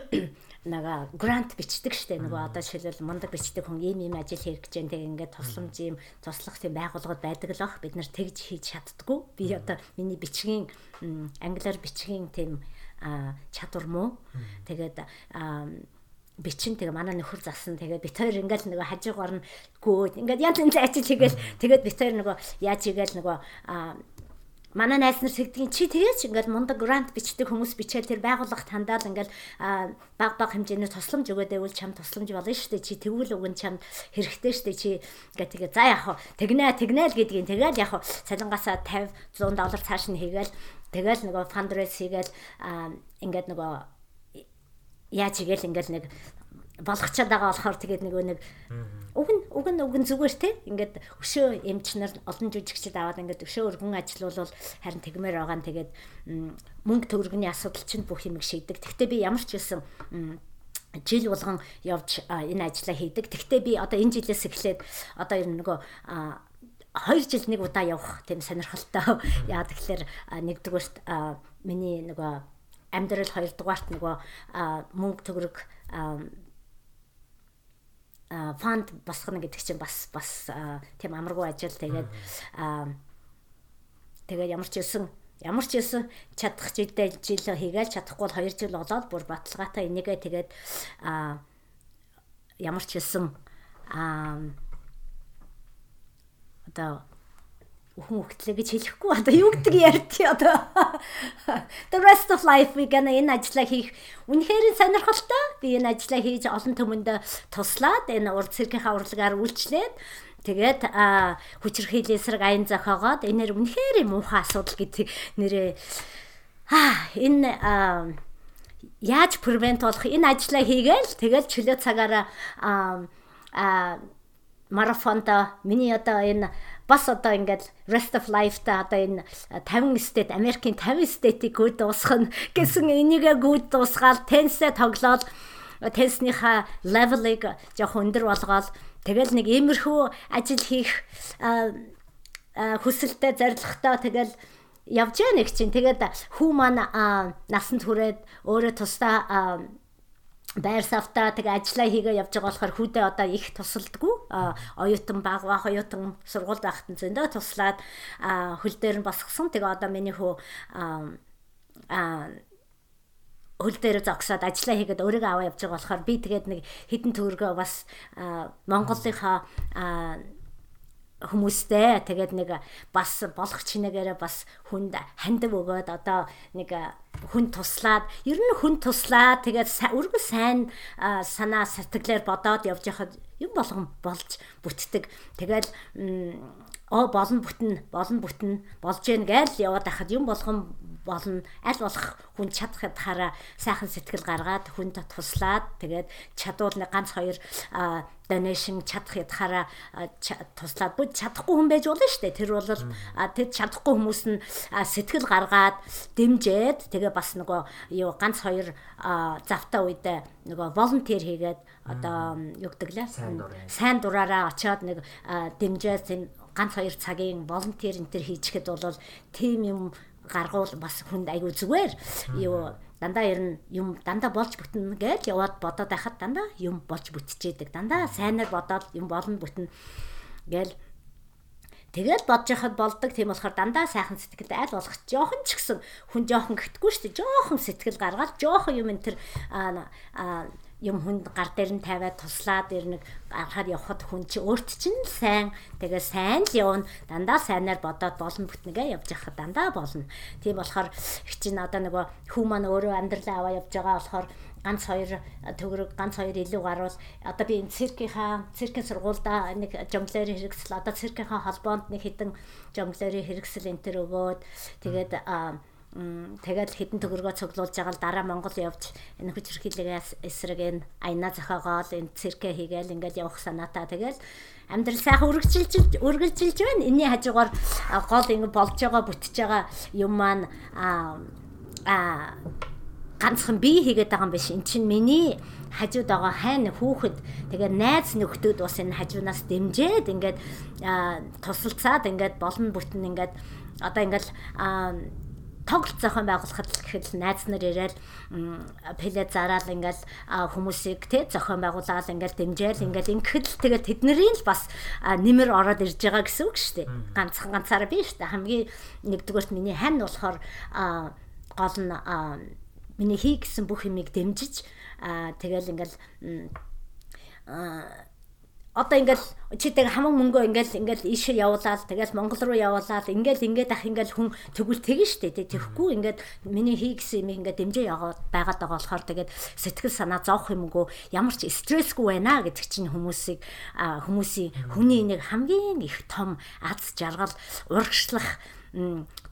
нага грант бичдэг штэ. Нөгөө одоо жишээлбэл мундаг бичдэг хүн ийм ийм ажил хийх гэж тэг ингээд тусламж ийм туслах тийм байгууллагууд байдаг л бах бид нар тэгж хийж чаддггүй. Би одоо миний бичгийн англиар бичгийн тийм чадвар муу тэгээд бичин тэгээ манай нөхөр засан тэгээ бит хоёр ингээл нөгөө хажуугаар нь гөөд. Ингээд янз янз ажил хийгээл. Тэгээд бит хоёр нөгөө яаж хийгээл? Нөгөө манай найз нар сэгдгийн чи тэгээс ингээл мундаг грант бичдэг хүмүүс бичээл тэр байгууллага тандаал ингээл баг баг хэмжээний тусламж өгөөд байвал чам тусламж болно шүү дээ. Чи тэгвэл нь чам хэрэгтэй шүү дээ. Чи ингээ тэгээ за яах вэ? Тэгнэ тэгнэ л гэдгийг тэгэл яах вэ? Цалингаасаа 50 100 доллар цааш нь хийгээл тэгэл нөгөө фандрейс хийгээл ингээд нөгөө яаж игээл ингээл нэг болгочоод байгаа болохоор тэгээд нэг нэг уг нь уг нь уг нь зүгээр те ингээд өшөө эмч нар олон жүжигчд аваад ингээд өшөө өргөн ажиллавал харин тэгмээр байгаа нь тэгээд мөнгө төгрөгний асуудал чинь бүх юм шийдэг. Гэхдээ би ямар ч байсан жил болгон явж энэ ажлаа хийдэг. Тэгвэл би одоо энэ жилээс эхлээд одоо ер нь нөгөө хоёр жил нэг удаа явах тийм сонирхолтой. Яа тэгэхээр нэгдүгээрт миний нөгөө амьдрал хоёрдугаарт нөгөө мөнгө төгрөг фонд босгоно гэдэг чинь бас бас тийм амаргүй ажил. Тэгээд тэгээд ямар ч юусэн ямар ч юусэн чадах жилдээ жил хийгээл чадахгүй бол 2 жил болоод бүр баталгаатай энийгээ тэгээд ямар ч юусэн одоо өхөн хөлтлөө гэж хэлэхгүй. Одоо юу гэдэг ярьдгийг одоо? The rest of life we gonna энэ ажлаа хийх. Үнэхээр сонирхолтой. Би энэ ажлаа хийж олон түмэнд туслаад энэ урд цэргийнхаа урлагаар үйлчлээд тэгээд хүчрхийлэл эсрэг аян зохиогоод энээр үнэхээр муухай асуудал гэдэг нэрээ аа энэ яаж превент болох? Энэ ажлаа хийгээл тэгэл чөлөө цагаараа а марафонда миний одоо энэ бас одоо ингээд rest of life та одоо энэ 50 state Америкийн 50 state-ийг гүйд дуусгах гэсэн энийгээ гүйд дуусгаад тенсээ тоглоод тенснийхаа левелыг жоох өндөр болгоод тэгэл нэг иймэрхүү ажил хийх хүсэлтэй зоригтой. Тэгэл явж яа нэг чинь. Тэгээд хүү маань насанд хүрээд өөрөө тусдаа байр савтаа тэгээ ажиллаа хийгээ явж байгаа болохоор хүүдээ одоо их тусалдгүй оюутан баг бах оюутан сургууль байхад нь зөндөө туслаад хөл дээр нь босгосон. Тэгээ одоо миний хүү хөл дээр зогсоод ажиллаа хийгээд өөрийгөө аваа явж байгаа болохоор би тэгээд нэг хідэн төгрөгөө бас Монголынхаа хүмүүстэй тэгээд нэг бас болох чинээгээр бас хүнд хандив өгөөд одоо нэг хүн туслаад ер нь хүн туслаад тэгээд өргө сайн санаа сэтгэлээр бодоод явж яхад юм болгон болж бүтдэг. Тэгээд оо болон бүтэн болон бүтэн болж гэн гээл яваад хахад юм болгон болно. Аль болох хүн чадах ядахаараа сайхан сэтгэл гаргаад хүнд туслаад тэгээд чадвал нэг ганц хоёр donation чадах ядахаараа туслаад. Бүгд чадахгүй хүн байж болно шүү дээ тэр бол тэр чадахгүй хүмүүс нь сэтгэл гаргаад дэмжээд тэгээ бас нөгөө юу ганц хоёр завтаа үедээ нөгөө волонтер хийгээд одоо юу гэдэг лээ? Сайн дураараа очиод нэг дэмжээд ганц хоёр цагийн волонтер энэ төр хийчихэд бол тийм юм гаргуул бас хүнд айгүй зүгээр. Юу дандаа ер нь юм дандаа болж бүтнэ гэж яваад бодоод байхад дандаа юм болж бүтчихэдэг дандаа сайнаар бодоод юм болно бүтнэ гээл Тэгээд бодож яхад болдог. Тийм болохоор дандаа сайхан сэтгэл айл болох жоохон ч гэсэн хүн жоохон гэтггүй шүү дээ. Жоохон сэтгэл гаргаад жоохон юм энэ тэр юм хүнд гар дээр нь тавиад туслаад ер нэг гарахаар явхад хүн чи өөрт чинь сайн. Тэгээ сайн л явна. Дандаа сайнаар бодоод болон бүтнэгээ явж явахад дандаа болно. Тийм болохоор их чинь одоо нөгөө хүү маань өөрөө амьдралаа аваа явж байгаа болохоор ганц хоёр төгрөг ганц хоёр илүү гарвал одоо би энэ циркийнхаа циркийн сургуульда нэг жонглерийн хэрэгсэл одоо циркийнхаа холбоонд нэг хідэн жонглерийн хэрэгсэл энэ төр өгөөд тэгээд тэгэл хідэн төгрөгөө цуглуулж байгаа л дараа Монгол явж энэ хүчирхийлэгээс эсрэг энэ аяна зохиогоол энэ циркэ хийгээл ингээд явах санаатай тэгэл амьдрал сайхан үргэлжилж үргэлжилж байна. Энийний хажуугаар гол ингэ болж байгаа бүтэж байгаа юм маань а ганцхан би хийгээд байгаа юм биш. Эн чинь миний хажууд байгаа хайн хүүхэд тэгээ найз нөхдөд бас энэ хажуунаас дэмжээд ингээд тусалцаад ингээд болон бүтэн ингээд одоо ингээд тоглолт зохион байгуулахад л гэхэд найз нар ирээд плед зараал ингээл хүмүүсийг те зохион байгуулаад ингээл дэмжээл ингээл ингээд л тэгээд тэднэрийн л бас нэмэр ороод ирж байгаа гэсэн үг шүү дээ. Ганцхан ганцаараа би шүү дээ. Хамгийн нэгдүгээрт миний хань болохоор гол нь миний хий гэсэн бүх юмыг дэмжиж тэгэл ингээл одоо ингээл чидэг хамаг мөнгөө ингээл ингээл ийшээ явуулаад тэгэл Монгол руу явуулаад ингээл ингээд ах ингээл хүн тэгвэл тэгнэ штэ тий. Тэгэхгүй ингээд миний хий гэсэн юм ингээд дэмжээ яваад байгаад байгаа болохоор тэгээд сэтгэл санаа зовх юмгүй. Ямар ч стрессгүй байна гэдэг чинь хүмүүсийг хүмүүсийн хүний нэг хамгийн их том аз жаргал урагшлах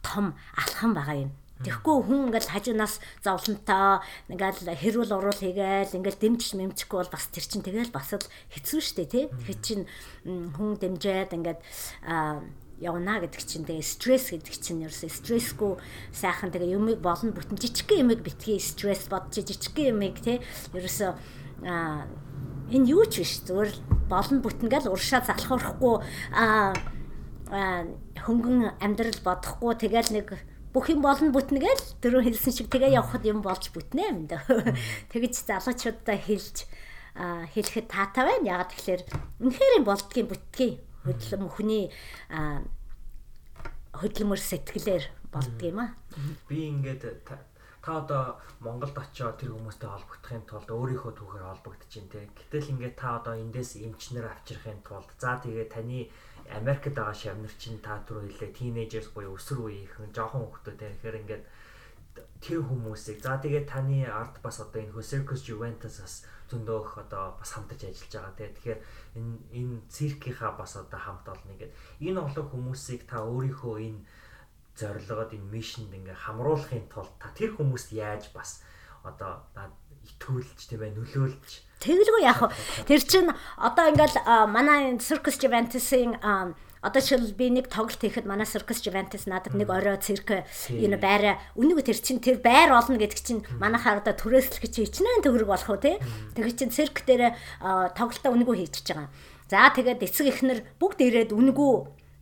том алхам байгаа юм Тэгэхгүй хүн ингээл хажуунаас зовлонтой ингээл хэрүүл уруул хийгээл ингээл дэмжиж мэмчихгүй бол бас тэр чинь тэгэл бас л хэцүү шттэ тий. Тэгэхээр чин хүн дэмжээд ингээд явна гэдэг чинь тэгээ стресс гэдэг чинь ерөөсөө стрессгүй сайхан тэгээ юмыг болон бүтэн жижигхэн юмыг битгий стресс бодож жижигхэн юмыг тий ерөөсөө а энэ юу ч биш зүгээр болон бүтэнгээл уршаа залхуурахгүй а хөнгөн амьдрал бодохгүй тэгэл нэг бүх юм болно бүтнэгээл дөрөв хэлсэн шиг тэгээ явхад юм болж бүтнэ юм даа. Тэгэж залуучуудаа хэлж хэлэхэд таатай байна. Ягаад тэгэхээр үнэхээр юм болдгийн бүтгий хөдлөм хүний хөдлөмөр сэтгэлээр болдгийм аа. Би ингээд та одоо Монголд очиод тэр хүмүүстэй холбогдохын тулд өөрийнхөө түүхээр холбогдож байна те. Гэтэл ингээд та одоо эндээс эмчнэр авчрахын тулд за тэгээ таны Америкт байгаа шавнар чинь та түр хэлээ. Тинейжерс буюу өсвөр үеийнхэн жоохон хүүхдүүд тэгэхээр ингээд тэр хүмүүсийг за тэгээд таны арт бас одоо энэ Circus Juventus-аас зөндөө их одоо бас хамтарч ажиллаж байгаа тийм тэгэхээр энэ энэ циркийнхаа бас одоо хамт олон ингээд. Энэ олон хүмүүсийг та өөрийнхөө энэ зорилгоод энэ мишнд ингээ хамруулахын тулд та тэр хүмүүст яаж бас одоо итгүүлж тийм ээ нөлөөлж Тэгэлгүй яах вэ? Тэр чин одоо ингээл манай Circus Juventus-ийн одоо шил би нэг тоглолт хийхэд манай Circus Juventus надад нэг орой цирк энэ байраа үнэгүй тэр чин тэр байр олно гэдэг чинь манайхаар одоо түрээслэх чи хичнээн төгрөг болох уу те? Тэгэхээр чин цирк дээр тоглолтоо үнэгүй хийчихэж байгаа. За тэгээд эцэг эхнэр бүгд ирээд үнэгүй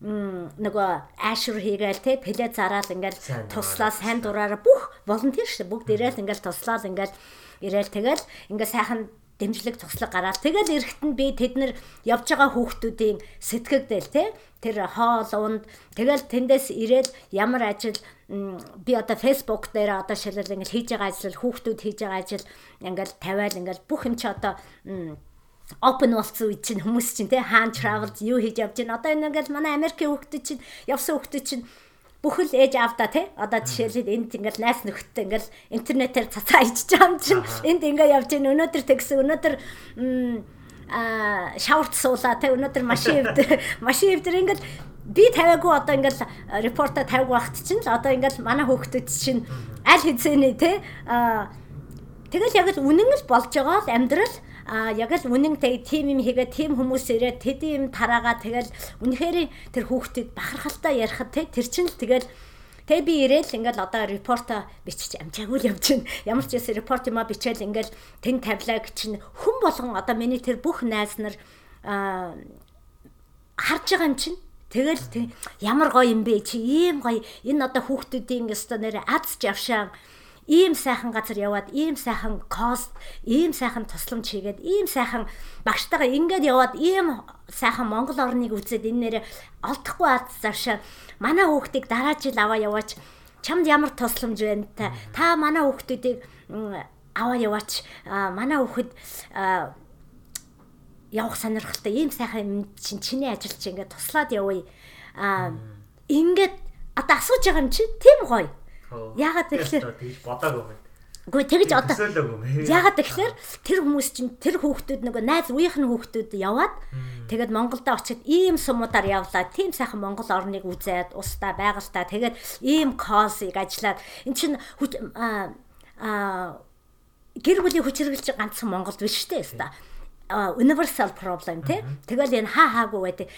нөгөө аашур хийгээл те плед зараал ингээл туслаа сайн дураараа бүх волонтер шүү бүгд ирээл ингээл туслаад ингээл ирээл тэгэл ингээ сайхан дэмжлэг туслаг гараад тэгэл эрэхт нь би тэднэр явж байгаа хүүхдүүдийн сэтгэгдэл те тэр хоол унд тэгэл тэндээс ирээд ямар ажил би одоо Facebook дээр одоо шилэл ингээл хийж байгаа ажил хүүхдүүд хийж байгаа ажил ингээл тавиал ингээл бүх юм чи одоо open болсон үед чинь хүмүүс чинь те хаан travel юу хийж явж байна одоо энэ ингээл манай Америкийн хүүхдүүд чинь явсан хүүхдүүд чинь бүхэл ээж аавда тий одоо жишээлбэл энд ингээл найс нөхдөд ингээл интернетээр цацаа ичж байгаа юм чинь энд ингээ явж гин өнөөдөр тэгсэн өнөөдөр а шаурт суулаа тий өнөөдөр машин эвдэр машин эвдэр ингээл би тавиагүй одоо ингээл репорта тавиагүй багт чинь л одоо ингээл манай хүүхдүүд чинь аль хэзээний тий а тэгэл яг л үнэн л болж байгаа л амьдрал а яг л үнэн тийм юм хийгээ тийм хүмүүс ирээд тэд юм тараагаа тэгэл үнэхээр тэр хүүхдийг бахархалтай ярихад те тэр чинь л тэгэл Тэгээ би ирээл ингээл одоо репорто бичиж амжаагүй явж байна. Ямар ч юм репорт юма бичээл ингээл тэн тавилаа гэж хүн болгон одоо миний тэр бүх найз нар харж байгаа юм чинь. Тэгэл ямар гоё юм бэ чи ийм гоё. Энэ одоо хүүхдүүдийн өстө нэр аз жавшаан ийм сайхан газар яваад ийм сайхан кост, ийм сайхан тусламж хийгээд, ийм сайхан багштайгаа ингээд яваад ийм сайхан Монгол орныг үзээд энэ нэрээ олдохгүй ад завшаа манай хүүхдийг дараа жил аваа яваач. Чамд ямар тусламж байна та? Та манай хүүхдүүдийг аваа яваач. Манай хүүхэд явах сонирхолтой. Ийм сайхан юм чинь чиний ажил чи ингээд туслаад явъя. А ингээд одоо асууж байгаа юм чи? Тийм гоё Ягаад тэгэхээр тэгж бодоагүй юм. Гэхдээ тэгж одоо ягаад тэгэхээр тэр хүмүүс чинь тэр хүүхдүүд нөгөө найз үеийнх нь хүүхдүүд яваад тэгээд Монголд очиод ийм сумуудаар явлаа. Тийм сайхан Монгол орныг үзээд устаа байгальтаа тэгээд ийм косыг ажиллаад эн чинь а гэр бүлийн хүч хэрэглэж ганцхан Монголд биш шүү дээ өста universal problem тий. Тэгэл энэ хаа хаагүй байдаг.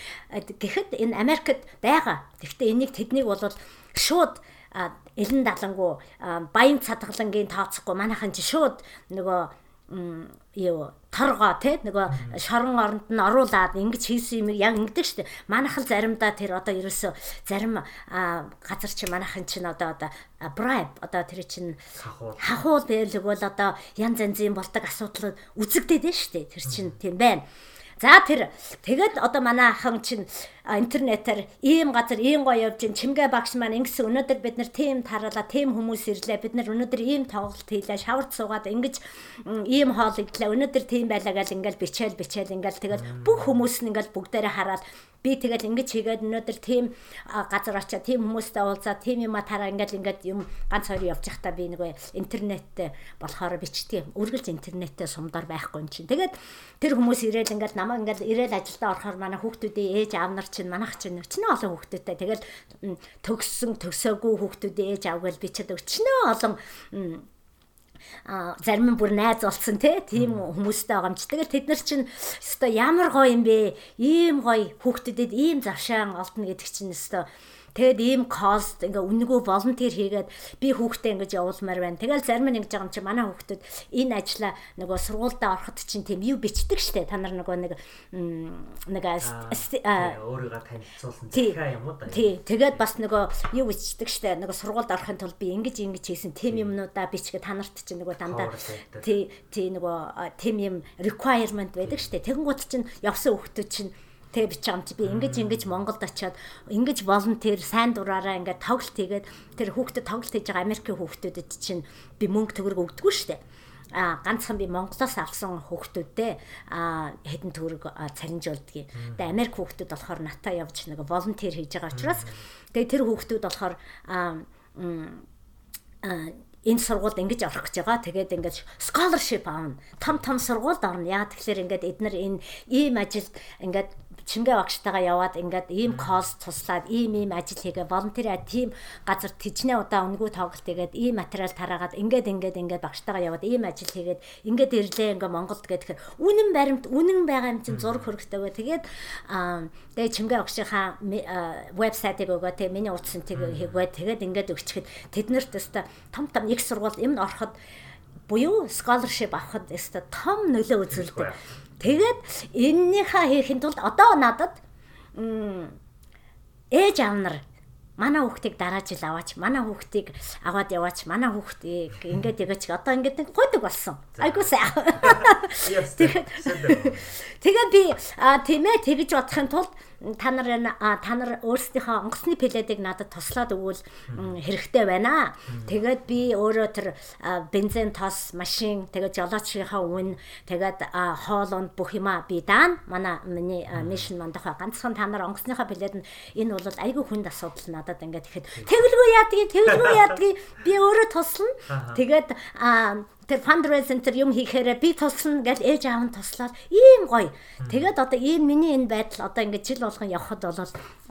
Гэхдээ энэ Америкт байгаа. Гэхдээ энийг тэднийг бол шууд элен далангуу баян цадгалангийн тооцохгүй. Манайхан чи шууд нөгөө юу торгоо тий нөгөө шорон оронд нь оруулаад ингэж хийсэн юм яг ингэдэг штэ манайхан заримдаа тэр одоо ерөөсө зарим газар чи манайхан чинь одоо одоо bribe одоо тэр чинь хахуул. байлг бол одоо янз янзын болдог асуудал үзэгдээд нь штэ тэр чинь тийм байна. За тэр тэгэд одоо манай ахан чинь интернетээр ийм газар ийм гоё явж ин чимгээ багш маань ингэсэн өнөөдөр бид нар тийм тараалаа тийм хүмүүс ирлээ бид нар өнөөдөр ийм тоглолт хийлээ шавард суугаад ингэж ийм хоол идлээ өнөөдөр тийм байлаа гэл ингээл бичээл бичээл ингээл тэгэл бүх хүмүүс нь ингээл бүгдээрээ хараад би тэгэл ингэж хийгээд өнөөдөр тийм газар очиад тийм хүмүүстэй уулзаад тийм юм тараа ингээл ингээд юм ганц хоёр явж байхдаа би нөгөө интернеттэй болохоор бичдэг юм. Үргэлж интернеттэй сумдаар байхгүй юм чинь. Тэгээд тэр хүмүүс ирээл ингээд намайг ингээд ирээл ажилдаа орохоор манай хүүхдүүдийн ээж аав нар чинь манайх чинь өчнөө олон хүүхдүүдтэй тэгэл төгссөн төсөөгүй хүүхдүүдийн ээж аав гэл бичээд өчнөө олон а зарим нь бүр найз болсон тийм хүмүүстэй байгаа юм чи. Тэгэл тэд нар чинь өстой ямар гоё юм бэ? Ийм гоё хүүхдэдэд ийм завшаан олдно гэдэг чинь өстой Тэгэд ийм кост ингээ үнэгүй волонтер хийгээд би хүүхдээ ингэж явуулмаар байна. Тэгэл зарим нь ингэж байгаа юм чи манай хүүхдүүд энэ ажлаа нөгөө сургуультай ороход чинь тийм юу бичдэг штэ. Та нар нөгөө нэг нэг өөрийгөө танилцуулсан захиа юм уу да. Тий. Тэгээд бас нөгөө юу бичдэг штэ. Нөгөө сургуульд орохын тулд би ингэж ингэж хийсэн тийм юмнуудаа бичгээ та нарт чинь нөгөө дандаа тий тий нөгөө тийм юм requirement байдаг штэ. Тэгэнгუთ чинь явсан хүүхдүүд чинь тэг бич юм чи би ингэж ингэж Монголд очиод ингэж волонтер сайн дураараа ингээд тоглолт хийгээд тэр хүүхдэд тоглолт хийж байгаа Америкийн хүүхдүүдэд чинь би мөнгө төгрөг өгдөггүй шүү дээ а ганцхан би Монголоос авсан хүүхдүүдтэй а хэдэн төгрөг цалинжуулдгийг. Тэгээ Америк хүүхдүүд болохоор натаа явж нэг волонтер хийж байгаа учраас тэгээ тэр хүүхдүүд болохоор а энэ сургуульд ингэж орох гэж байгаа. Тэгээд ингэж scholarship аавна. Том том сургуульд орно. Яа тэгэхээр ингээд эднэр энэ ийм ажилд ингээд чимгээ багштайгаа яваад ингээд ийм кост туслаад ийм ийм ажил хийгээ волонтер тийм газар тижнээ удаа өнгөө тоглолт хийгээд ийм материал тараагаад ингээд ингээд ингээд багштайгаа яваад ийм ажил хийгээд ингээд ирлээ ингээд Монголд гэхээр үнэн баримт үнэн байгаа юм чинь зураг хөргөтэйгөө тэгээд тэгээ чимгээ багшийнхаа вебсайтыг өгөө тэгээ миний утсантыг хийгвэ тэгээд ингээд өгчихэд тэднэрт өстө том том их сургууль юмд ороход буюу scholarship авахд өстө том нөлөө үзүүлдэг Тэгээд эннийхээ хийхин тулд одоо надад ээж аав нар манай хүүхдийг дараа жил аваач манай хүүхдийг аваад яваач манай хүүхдийг ингээд ягач одоо ингээд гойдог болсон. Айгуу сайн. Тэгээд би тийм ээ тэгж бодохын тулд та нар та нар өөрсдийнхөө онгоцны пледийг надад туслаад өгвөл хэрэгтэй байна. Тэгээд би өөрөө тэр бензин тос, машин, тэгээд жолоочийнхаа үн, тэгээд хоолонд бүх юма би даана. Манай миний мишн мандахаа ганцхан та нар онгоцныхаа плед нь энэ бол айгүй хүнд асуудал надад ингээд ихэд тэгэлгүй яадгийг, тэгэлгүй яадгийг би өөрөө туслана. Тэгээд тэр fundraising тэр юм хийхээр би туслана гэж ээж аав нь туслаад ийм гоё. Тэгээд одоо ийм миний энэ байдал одоо ингээд жил болгон явхад бол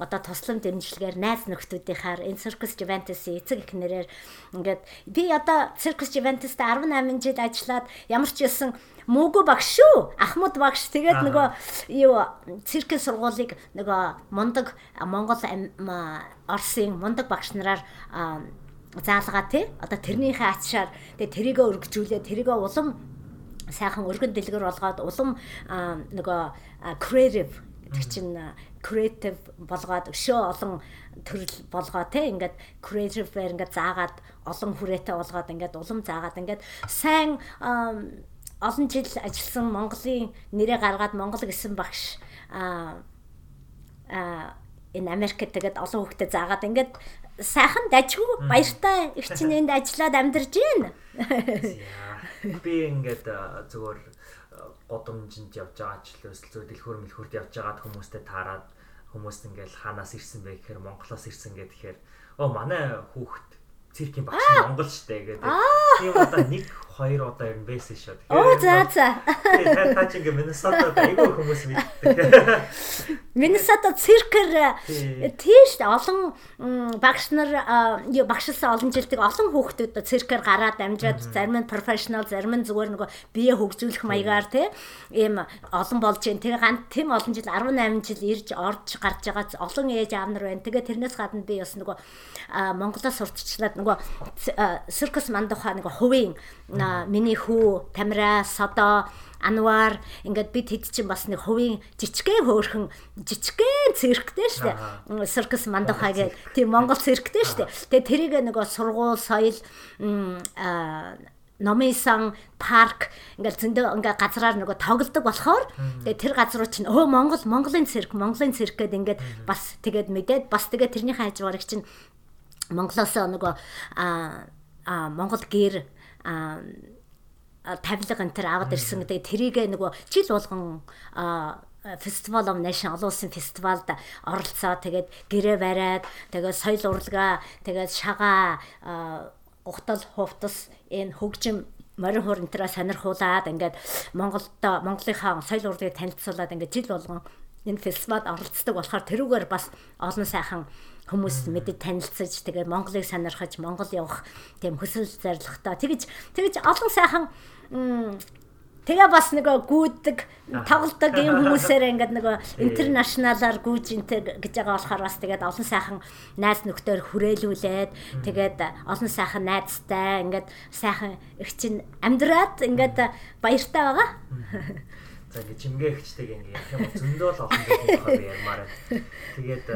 одоо туслан дэмжлэгээр найз нөхдүүдийнхаар энэ Circus Juventus эцэг их нэрээр ингээд би одоо Circus Juventus-т 18 жил ажиллаад ямар ч юмсан мөөгөө багш шүү. Ахмад багш. Тэгээд нөгөө юу циркийн сургуулийг нөгөө мундаг Монгол Оросын мундаг багш нараар заалгаа тий? Одоо тэрнийхээ ачаар тэгээ тэрийгэ өргөжүүлээ тэрийгэ улам сайхан өргөн дэлгэр болгоод улам нөгөө creative гэдэг чинь creative болгоод өшөө олон төрөл болгоо те ингээд creative-ээр ингээд заагаад олон хүрээтэй болгоод ингээд улам заагаад ингээд сайн олон жил ажилласан Монголын нэрээ гаргаад Монгол гэсэн багш а энэ Америкт тэгээд олон хүүхдэд заагаад ингээд сайхан дажгүй. Баяртай их чинь энд ажиллаад амьдарч байна. Би ингээд зүгээр годомжинд явж байгаа ч л өсөл зүй дэлгүүр мэлхүрд явж байгаад хүмүүстэй таарад хүмүүс ингээл хаанаас ирсэн бэ гэхээр Монголоос ирсэн гэхээр оо манай хүүхд циркийн багш Монгол штэ гэдэг. Тийм удаа 1 2 удаа нь байсан шүү. Оо за за. Тэгээд та чи ингээ Миннесотад айгүй хүмүүс мэддэг. Миннесота циркэр тийш олон багш нар багшлсан олон жилдэг олон хүүхдүүд циркэр гараад амжаад зарим нь профешнл зарим нь зүгээр нөгөө бие хөгжүүлэх маягаар тий ийм олон болж байна. Тэгээ ганц тэм олон жил 18 жил ирж орж гарч байгаа олон ээж аав нар байна. Тэгээ тэрнээс гадна би бас нөгөө Монголоос сурталчлаад нөгөө циркус мандуха нөгөө хувийн миний хүү Тамира Содо Анвар ингээд бид хэд чинь бас нэг хувийн жижигхэн хөөрхөн жижигхэн цирктэй штэ. Циркус мандуха гэдэг. тийм Монгол цирктэй штэ. Тэгээ тэрийг нөгөө сургууль соёл номисан парк ингээл зөндөө ингээ газраар нөгөө тоглодог болохоор тэгээ тэр газруу чинь өө Монгол Монголын цирк Монголын цирк гэдэг ингээд бас тэгээд мэдээд бас тэгээд тэрний хажуугаар чинь Монголоос нөгөө а Монгол гэр тавилга энэ төр аваад ирсэн. Тэгээ тэрийг нөгөө жил болгон фестивал of nation олон улсын фестивалд оролцоо тэгээд гэрээ бариад тэгээд соёл урлагаа тэгээд шагаа ухтал хувцас энэ хөгжим морин хур энтраа сонирхуулаад ингээд Монголд Монголынхаа соёл урлагийг танилцуулаад ингээд жил болгон энэ фестивалд оролцдог болохоор тэрүүгээр бас олон сайхан хүмүүс мэдээ танилцаж тэгээд Монголыг сонирхож Монгол явах тийм хүсэл зорилготой. Тэгэж тэгэж олон сайхан Тэгээ бас нөгөө гүйдэг тоглолтог юм хүмүүсээр ингээд нөгөө интернэшналаар гүйж интэй гэж байгаа болохоор бас тэгээд олон сайхан найз нөхдөөр хүрээлүүлээд тэгээд олон сайхан найзтай ингээд сайхан их чинь амьдраад ингээд баяртай байгаа. За ингээд жимгээ ихчтэйг ингээд ярих юм зөндөө л олон зүйл ярмаар. Тэгээд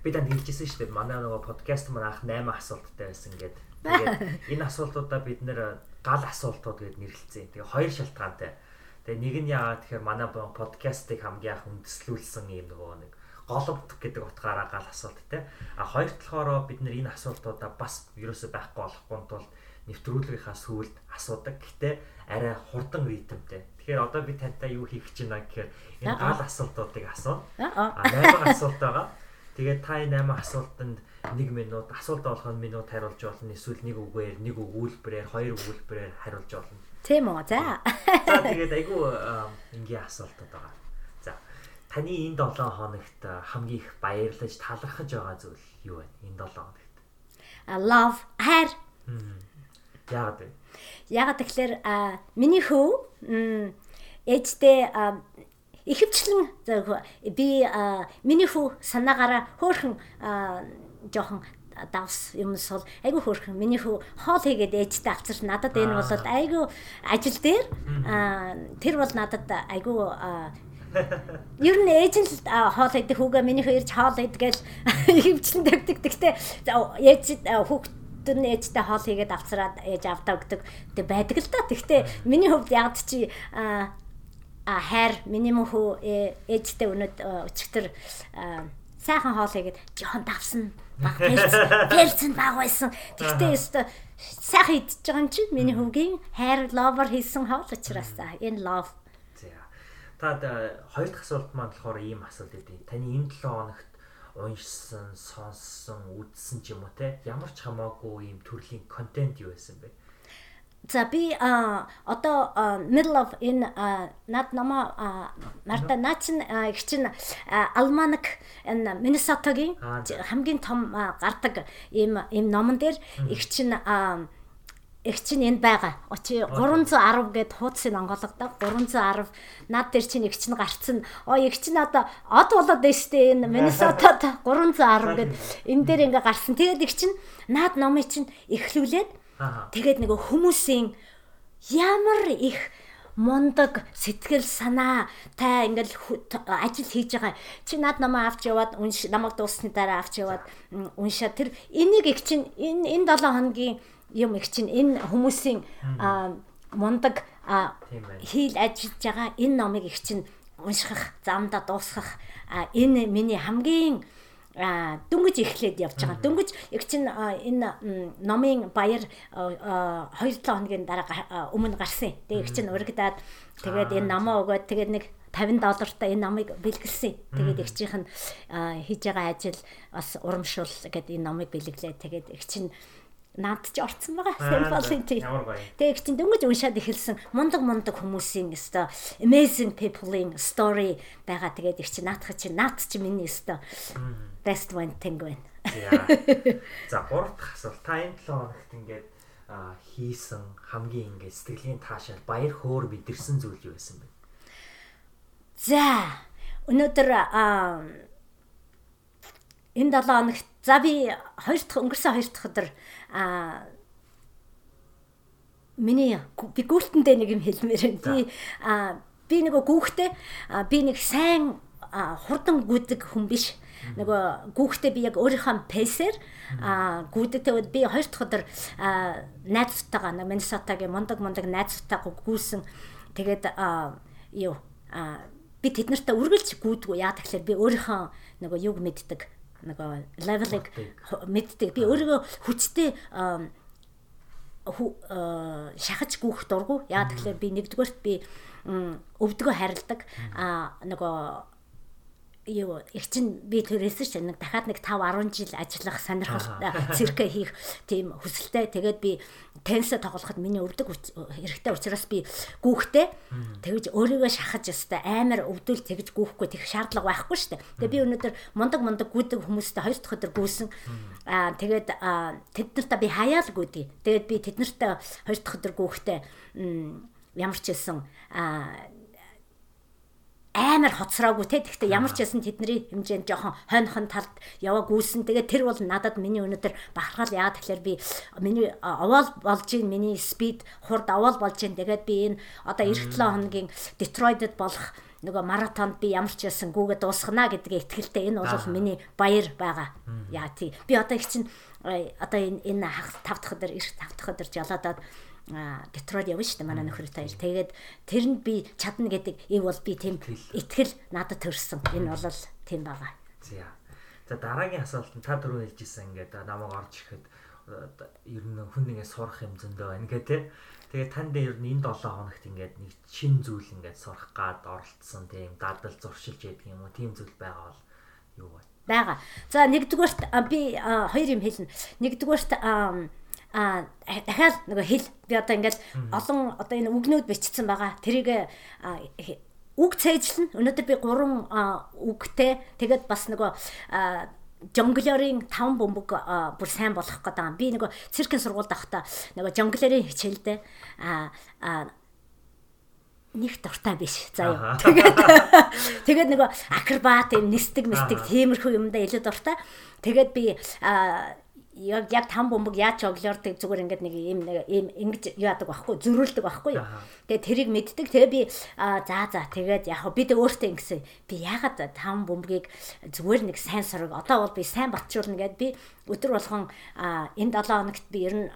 би танд хэлчихсэн шүү дээ. Манай нөгөө подкаст маань анх 8 асуулттай байсан гэдэг. Тэгээд энэ асуултуудаа бид нэр гал асуултууд гэд нэрлэлцэн. Тэгээ хоёр шалтгаантай. Тэгээ нэг нь яагаад тэгэхээр манай подкастыг хамгийн анх үндэслүүлсэн юм нөгөө нэг голомт гэдэг утгаараа гал асуулт те. А хоёрт болохоор бид нэр энэ асуултуудаа бас ерөөсөй байхгүй болохгүй тул нэвтрүүлгийнхаа сүүлд асуудаг. Гэхдээ арай хурдан ритмтэй. Тэгэхээр одоо би тантай юу хийх гэж байна гэхээр энэ гал асуултуудыг асуу. А 8 асуулт байгаа. Тэгээд та энэ 8 асуултанд 1 минут асуулт болгоно минут хариулж болно эсвэл нэг үгээр нэг өгүүлбэрээр хоёр өгүүлбэрээр хариулж болно. Тийм үү. За. За тэгээд айгүй энгийн асуултууд байгаа. За. Таны энэ 7 хоногт хамгийн их баярлаж талархаж байгаа зүйл юу вэ? Энэ 7 хоногт. Love хайр. Яагаад вэ? Яагаад тэгэхээр миний хүү ээжтэй ихэвчлэн би миний хүү санаагаараа хөөхөн жоохон давс юмс бол айгүй хөөрхөн. Миний хүү хоол хийгээд ээжтэй авчир надад энэ бол айгүй ажил дээр тэр бол надад айгүй Ер нь ээж нь хоол идэх хүүгээ миний хүү ирж хоол идгээл хөвчлэн тавьдаг. Гэхдээ ээж хүүхдүүд нь ээжтэй хоол хийгээд авцраад ээж автаа өгдөг. Тэг байдаг л да. Гэхдээ миний хувьд яг чи а хайр миний мөхөө ээжтэй өнөд өчтөр сайхан хоол хийгээд жоохон давсан баг пэрцэн баг байсан. Тэгтээ өстө сайхан идчихэж байгаа юм чинь миний хөвгийн хайр ловер хийсэн хоол учраас энэ love. Та хоёр дахь асуулт маань болохоор ийм асуулт өгдөө. Таны энэ 7 хоногт уншсан, сонссон, үзсэн ч юм уу те? Ямар ч хамаагүй ийм төрлийн контент юу байсан бэ? За би а одоо middle of in над нама Марта Начин их чин Алманак энэ Миннесотагийн хамгийн том гардаг ийм ийм номон дээр их чин их чинь энд байгаа. Очи 310 гэд хуудсыг онгологдог. 310 над дээр чинь их чинь гарцсан. Оо их чинь одоо од болоод штэ энэ Миннесотад 310 гэд энэ дээр ингээ гарсан. Тэгээд их чинь над номыг чинь эхлүүлээд Тэгээд нөгөө хүмүүсийн ямар их мундаг сэтгэл санаа та ингээл ажил хийж байгаа чи над намаа авч яваад намайг дуусны дараа авч яваад уншаа тэр энийг их чинь энэ энэ 7 хоногийн юм их чинь энэ хүмүүсийн мундаг хийл ажиллаж байгаа энэ номыг их чинь унших замдаа дуусгах энэ миний хамгийн дөнгөж эхлээд явж байгаа. Дөнгөж яг чин энэ номын баяр 2-7 хоногийн дараа өмнө гарсан. Тэгээ их чин урагдаад тэгээд энэ номоо өгөөд тэгээд нэг 50 доллартай энэ номыг бэлгэлсэн. Тэгээд их чих нь хийж байгаа ажил бас урамшуул гэдэг энэ номыг бэлгэлээ. Тэгээд их чин над ч орцсон байгаа. Самплын тий. Тэгээ чинь дөнгөж уншаад эхэлсэн мундаг мундаг хүмүүсийн өстой amazing people-ийн story байгаа. Тэгээд их чинь наадах чинь наад чи миний өстой best one thing байна. За гурав дахь асуулт. Та энэ 7 хоногт ингээд хийсэн хамгийн ингээд сэтгэлийн таашаал баяр хөөр мэдэрсэн зүйл юу байсан бэ? За өнөөдөр энэ 7 хоногт за би хоёр дахь өнгөрсөн хоёр дахь өдөр а миний би гүйлтэндээ нэг юм хэлмээр байна. Би а би нэг гүүхтэй би нэг сайн хурдан гүдэг хүн биш. Нөгөө гүүхтэй би яг өөрийнхөө пейсээр гүдэгтэй би хоёр дахь өдөр найзтайгаа Миннесотагийн мундаг мундаг найзтайгаа гүйсэн. Тэгээд юу би тэднэртэй үргэлж гүйдгүү яа тэгэхээр би өөрийнхөө нөгөө юг мэддэг нөгөө левелыг мэддэг. Би өөрийгөө хүчтэй шахаж гүөх дургу. Яа тэгэхээр би нэгдүгээрт би өвдгөө харилдаг. А нөгөө юу их чинь би төрөөсөн ш нэг дахиад нэг 5 10 жил ажиллах сонирхолтой циркэ хийх тийм хүсэлтэй. Тэгээд би тенсэ тоглоход миний өвдөг хэрэгтэй учраас би гүүхтэй. Тэгэж өөрийгөө шахаж өстой амар өвдөл тэгэж гүүхгүй тех шаардлага байхгүй штэ. Тэгээд би өнөөдөр мундаг мундаг гүйдэг хүмүүстэй хоёр дахь өдөр гүйсэн. Аа тэгээд тэд нартай би хаяал гүйдий тэгээд би тэд нартай хоёр дахь өдөр гүүхтэй ямар ч хэлсэн аа амар хоцроогүй те. Гэхдээ ямар ч ясан тэдний хэмжээнд жоохон хойнохон талд яваа гүйсэн тэгээд тэр бол надад миний өнөөдөр бахархал яа. Тэгэхээр би миний овоол болж ийн миний спид хурд овоол болж ийн тэгээд би энэ одоо эх 7 хоногийн Детройдд болох нөгөө маратонд би ямар ч ясан гүгээ дуусгана гэдгээ итгэлтэй. Энэ бол миний баяр байгаа. Яа тий. Би одоо их чинь одоо энэ энэ тав дахь өдөр эх тав дахь өдөр Детройт явна шүү дээ манай нөхөр таял. Тэгээд тэрэнд би чадна гэдэг ив бол би тийм итгэл надад төрсөн. Энэ бол тийм байгаа. За. За дараагийн асуулт нь та түрүү хэлжсэн ингээд намайг орж ирэхэд ер нь хүн нэгээ сурах юм зөндөө байна гэ тэ. Тэгээд танд ер нь энэ 7 хоногт ингээд нэг шин зүйл ингээд сурах гад оролцсон тийм дадал зуршилж ядг юм уу тийм зүйл байгаа бол юу вэ? Бага. За нэгдүгээрт би хоёр юм хэлнэ. Нэгдүгээрт а дахиад нөгөө хэл би одоо ингээд олон одоо энэ үгнүүд бичсэн байгаа. Тэрийг үг цээжлэн өнөөдөр би 3 үгтэй тэгээд бас нөгөө жонглерийн 5 бөмбөг бүр сайн болох гэдэг. Би нөгөө циркийн сургуульд авахдаа нөгөө жонглерийн хичээлдээ а нэг дуртай биш заяа. Тэгээд тэгээд нөгөө акробат юм нисдэг мистик тиймэрхүү юмдаа илүү дуртай. Тэгээд би яг яг там бөмбөг яаж оглоордаг зүгээр ингээд нэг юм нэг юм ингэж яадаг байхгүй зөрүүлдэг байхгүй юу. Тэгээ тэрийг мэддэг. Тэгээ би за за тэгээд яг бид өөртөө ингэсэн. Би ягаад там бөмбөгийг зүгээр нэг сайн сураг. Одоо бол би сайн батжуулна гэд би өдөр болгон энэ 7 хоногт би ер нь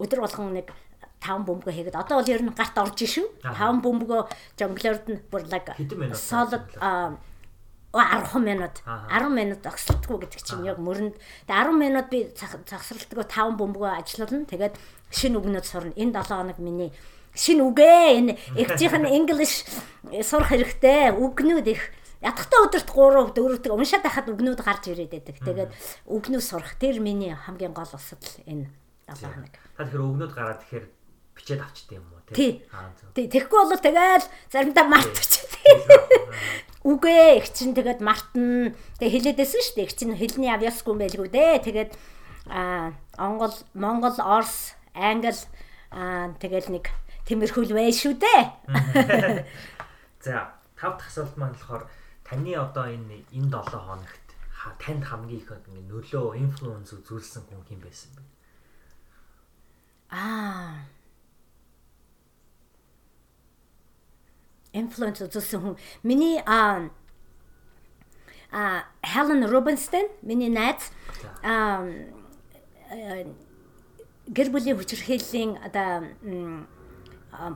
өдөр болгон нэг таван бөмбөгөө хийгээд одоо бол ер нь гарт орж шүү. Таван бөмбөгөө жонглорд нь бүр лаг солид 10 минут. 10 минут огсолтгүй гэдэг чинь яг мөрөнд. Тэгээ 10 минут би загсралтгүй 5 бөмбөгөө ажиллана тэгээд шинэ үгнүүд сурна. Энэ 7 хоног миний шинэ үгээ энэ эгжийнх нь english сурах хэрэгтэй. Үгнүүд их. Ятгахтаа өдөрт 3 4-т уншаад байхад үгнүүд гарч ирээд байдаг. Тэгээд үгнүүд сурах. Тэр миний хамгийн гол усал энэ 7 хоног. Тэгэхээр үгнүүд гараад тэгэхээр бичээд авчт юм уу тий Тэгэхгүй бол тэгэл заримдаа мартчих үгүй их чинь тэгээд мартна. Тэгээ хэлээдсэн шүү дээ. Их чинь хэлний авьяасгүй юм байлгүй дээ. Тэгээд а Монгол, Монгол, Орос, Англи а тэгэл нэг тэмэрхүүл бай шүү дээ. За, тав дахь асуулт маань болохоор таны одоо энэ энэ 7 хоногт танд хамгийн их ингэ нөлөө, инфлюенс үзүүлсэн хүн хэм байсан бэ? Аа инфлюенс үзүүлсэн хүн. Миний а а Helen Rubinstein миний найз а гэр бүлийн хүчирхийллийн одоо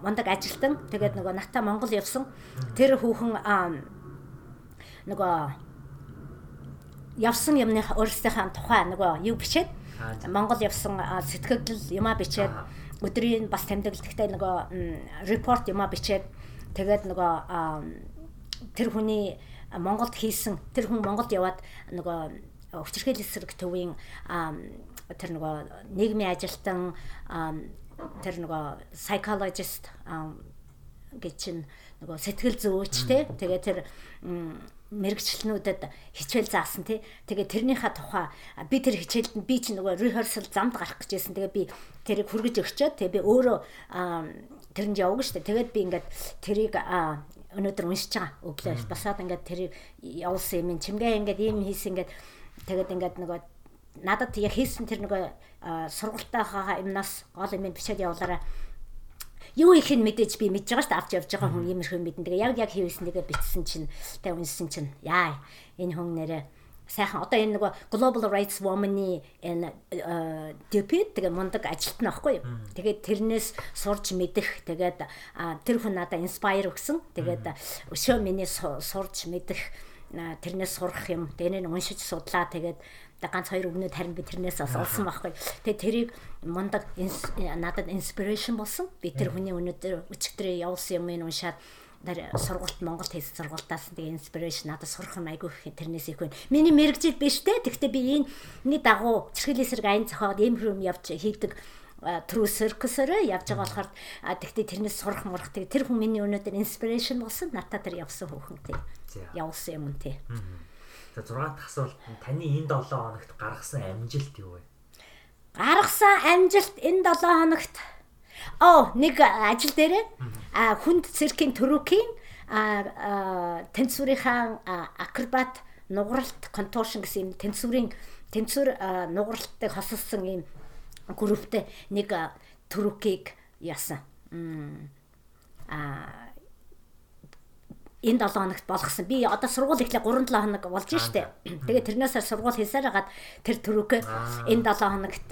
мондаг ажилтан. Тэгээд нөгөө натаа Монгол явсан. Тэр хүүхэн нөгөө явсан юмны өөрсдийнхээ тухай нөгөө юу бичээд? Монгол явсан сэтгэл юмаа бичээд өдрийн бас тэмдэглэл гэхдээ нөгөө репорт юмаа бичээд тэгээд нөгөө тэр хүний Монголд хийсэн тэр хүн Монголд яваад нөгөө хүчирхийлэл эсрэг төвийн тэр нөгөө нийгмийн ажилтан тэр нөгөө psychologist гэж чинь нөгөө сэтгэл зүйч те тэгээ тэр мэрэгчлэнүүдэд хичээл заасан тий. Тэгээ тэрнийхээ тухай би тэр хичээлд би чи нөгөө rehearsal замд гарах гэжсэн. Тэгээ би тэрийг хүргэж өгчөөд тэгээ би өөрөө тэрэнд явна штэ. Тэгээд би ингээд тэрийг өнөөдөр уншиж байгаа. Өглөө басаад ингээд тэрийг явуулсан юм чимгээ ингээд ийм хийсэн ингээд тэгээд ингээд нөгөө надад яг хийсэн тэр нөгөө сургалтайхаа юмнаас гол юм бичээд явуулаарай. Юу их нь мэдээж би мэдж байгаа шүү дээ авч явж байгаа хүн иймэрхүү мэдэн. Тэгээ яг яг хийсэн тэгээ бичсэн чинь тэгээ уншсан чинь яа энэ хүн нэрээ сайхан одоо энэ нөгөө Global Rights Woman-ы энэ deputy тэгээ мундаг ажилт нь аахгүй юу. Тэгээд тэрнээс сурж мэдэх тэгээд тэр хүн надад inspire өгсөн. Тэгээд өшөө миний сурж мэдэх тэрнээс сурах юм. Тэрнийг уншиж судлаа тэгээд ганц хоёр өгнөд харин би тэрнээс бас олсон байхгүй. Тэгээ тэрийг мундаг надад inspiration болсон. Би тэр хүний өнөөдөр өчигдрээ явуулсан юм уншаад тэр сургуульд Монголд хийсэн сургуультаас тэгээ inspiration надад сурах юм айгүй их тэрнээс их байна. Миний мэрэгжил биш те. Тэгвэл би энэ дагуу цэрхэл эсрэг айн ийм юм явж хийдэг трүү циркусээр явж байгаа болохоор тэгтээ тэрнээс сурах мурах тэг тэр хүн миний өнөөдөр inspiration болсон надад тэр явсан хөөхөн тий. Явуулсан юм тий. За 6 дахь асуулт нь таны энэ 7 хоногт гаргасан амжилт юу вэ? Гаргасан амжилт энэ 7 хоногт оо нэг ажил дээрээ? Хүнд циркийн төрөкийн а тэнцвэрийнхаа акробат нугаралт конторшн гэсэн юм тэнцвэрийн тэнцвэр нугаралтыг хосолсон юм групптэй нэг төрөкийг яасан. а энэ 7 хоногт болгосон. Би одоо сургууль эхлээ 3 7 хоног болж штэ. Тэгээ тэрнээс сургууль хийсээр хагаад тэр төрөкөө энэ 7 хоногт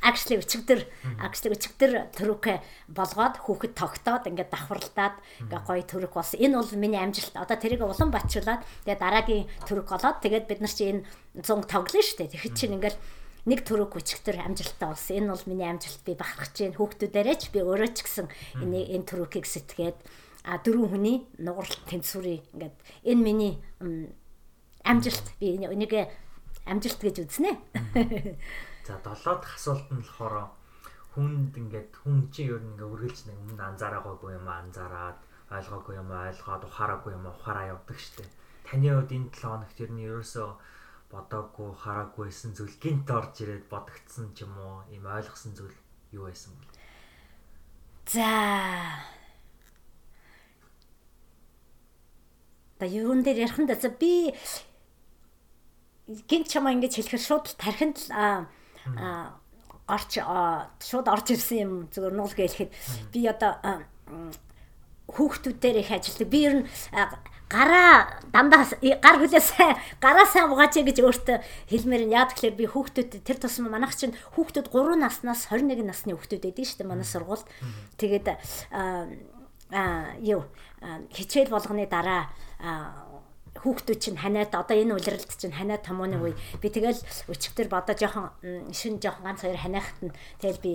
actually өчигдөр actually өчигдөр төрөкөө болгоод хүүхэд тогтоод ингээд давхарлаад ингээд гоё төрөк болсон. Энэ бол миний амжилт. Одоо тэрийг улам батжуулаад тэгээ дараагийн төрөк олоод тэгээд бид нар чи энэ 100 тоглоно штэ. Тэгэхэд чинь ингээд нэг төрөг өчигдөр амжилттай болсон. Энэ бол миний амжилт би бахархаж байна. Хүүхдүүдээрээ ч би өөрөө ч гэсэн энэ энэ төрөгийг сэтгээд а дөрвөн хүний нугаралт тэнцвэрийг ингээд энэ миний амжилт би энийг амжилт гэж үзнэ. За долоо дахь асуулт нь болохоор хүнд ингээд хүн чинь ер нь ингээ үргэлж нэг өмнө анзаараагүй юм анзаараад ойлгоогүй юм ойлгоод ухаараагүй юм ухаараа явдаг штеп. Таны хувьд энэ 7 хоногт ер нь ерөөсөө бодоогүй хараагүйсэн зүйл гинт орж ирээд бодогдсон ч юм уу ийм ойлгосон зүйл юу байсан бэ? За Та юун дээр ярих нь за би гинт чамаа ингэж хэлэхээр шууд тархинд орч шууд орж ирсэн юм зөвөр нуул гэлэхэд би одоо хүүхдүүдээр их ажилладаг. Би ер нь гараа дандаа гар хүлээсээ гараа сайн угаач гэж өөртөө хэлмээр нь. Яа тэгэхээр би хүүхдүүд тэр тусам манайх чинь хүүхдүүд 3 наснаас 21 насны хүүхдүүд байдаг шүү дээ манай сургуульд. Тэгээд аа юу хичээл болгоны дараа хүүхдүүд чинь ханиад одоо энэ улиралд чинь ханиад томооны үе. Би тэгэл өчигдөр бодоо жоохон шин жоохон ганц хоёр ханиахт нь тэгэл би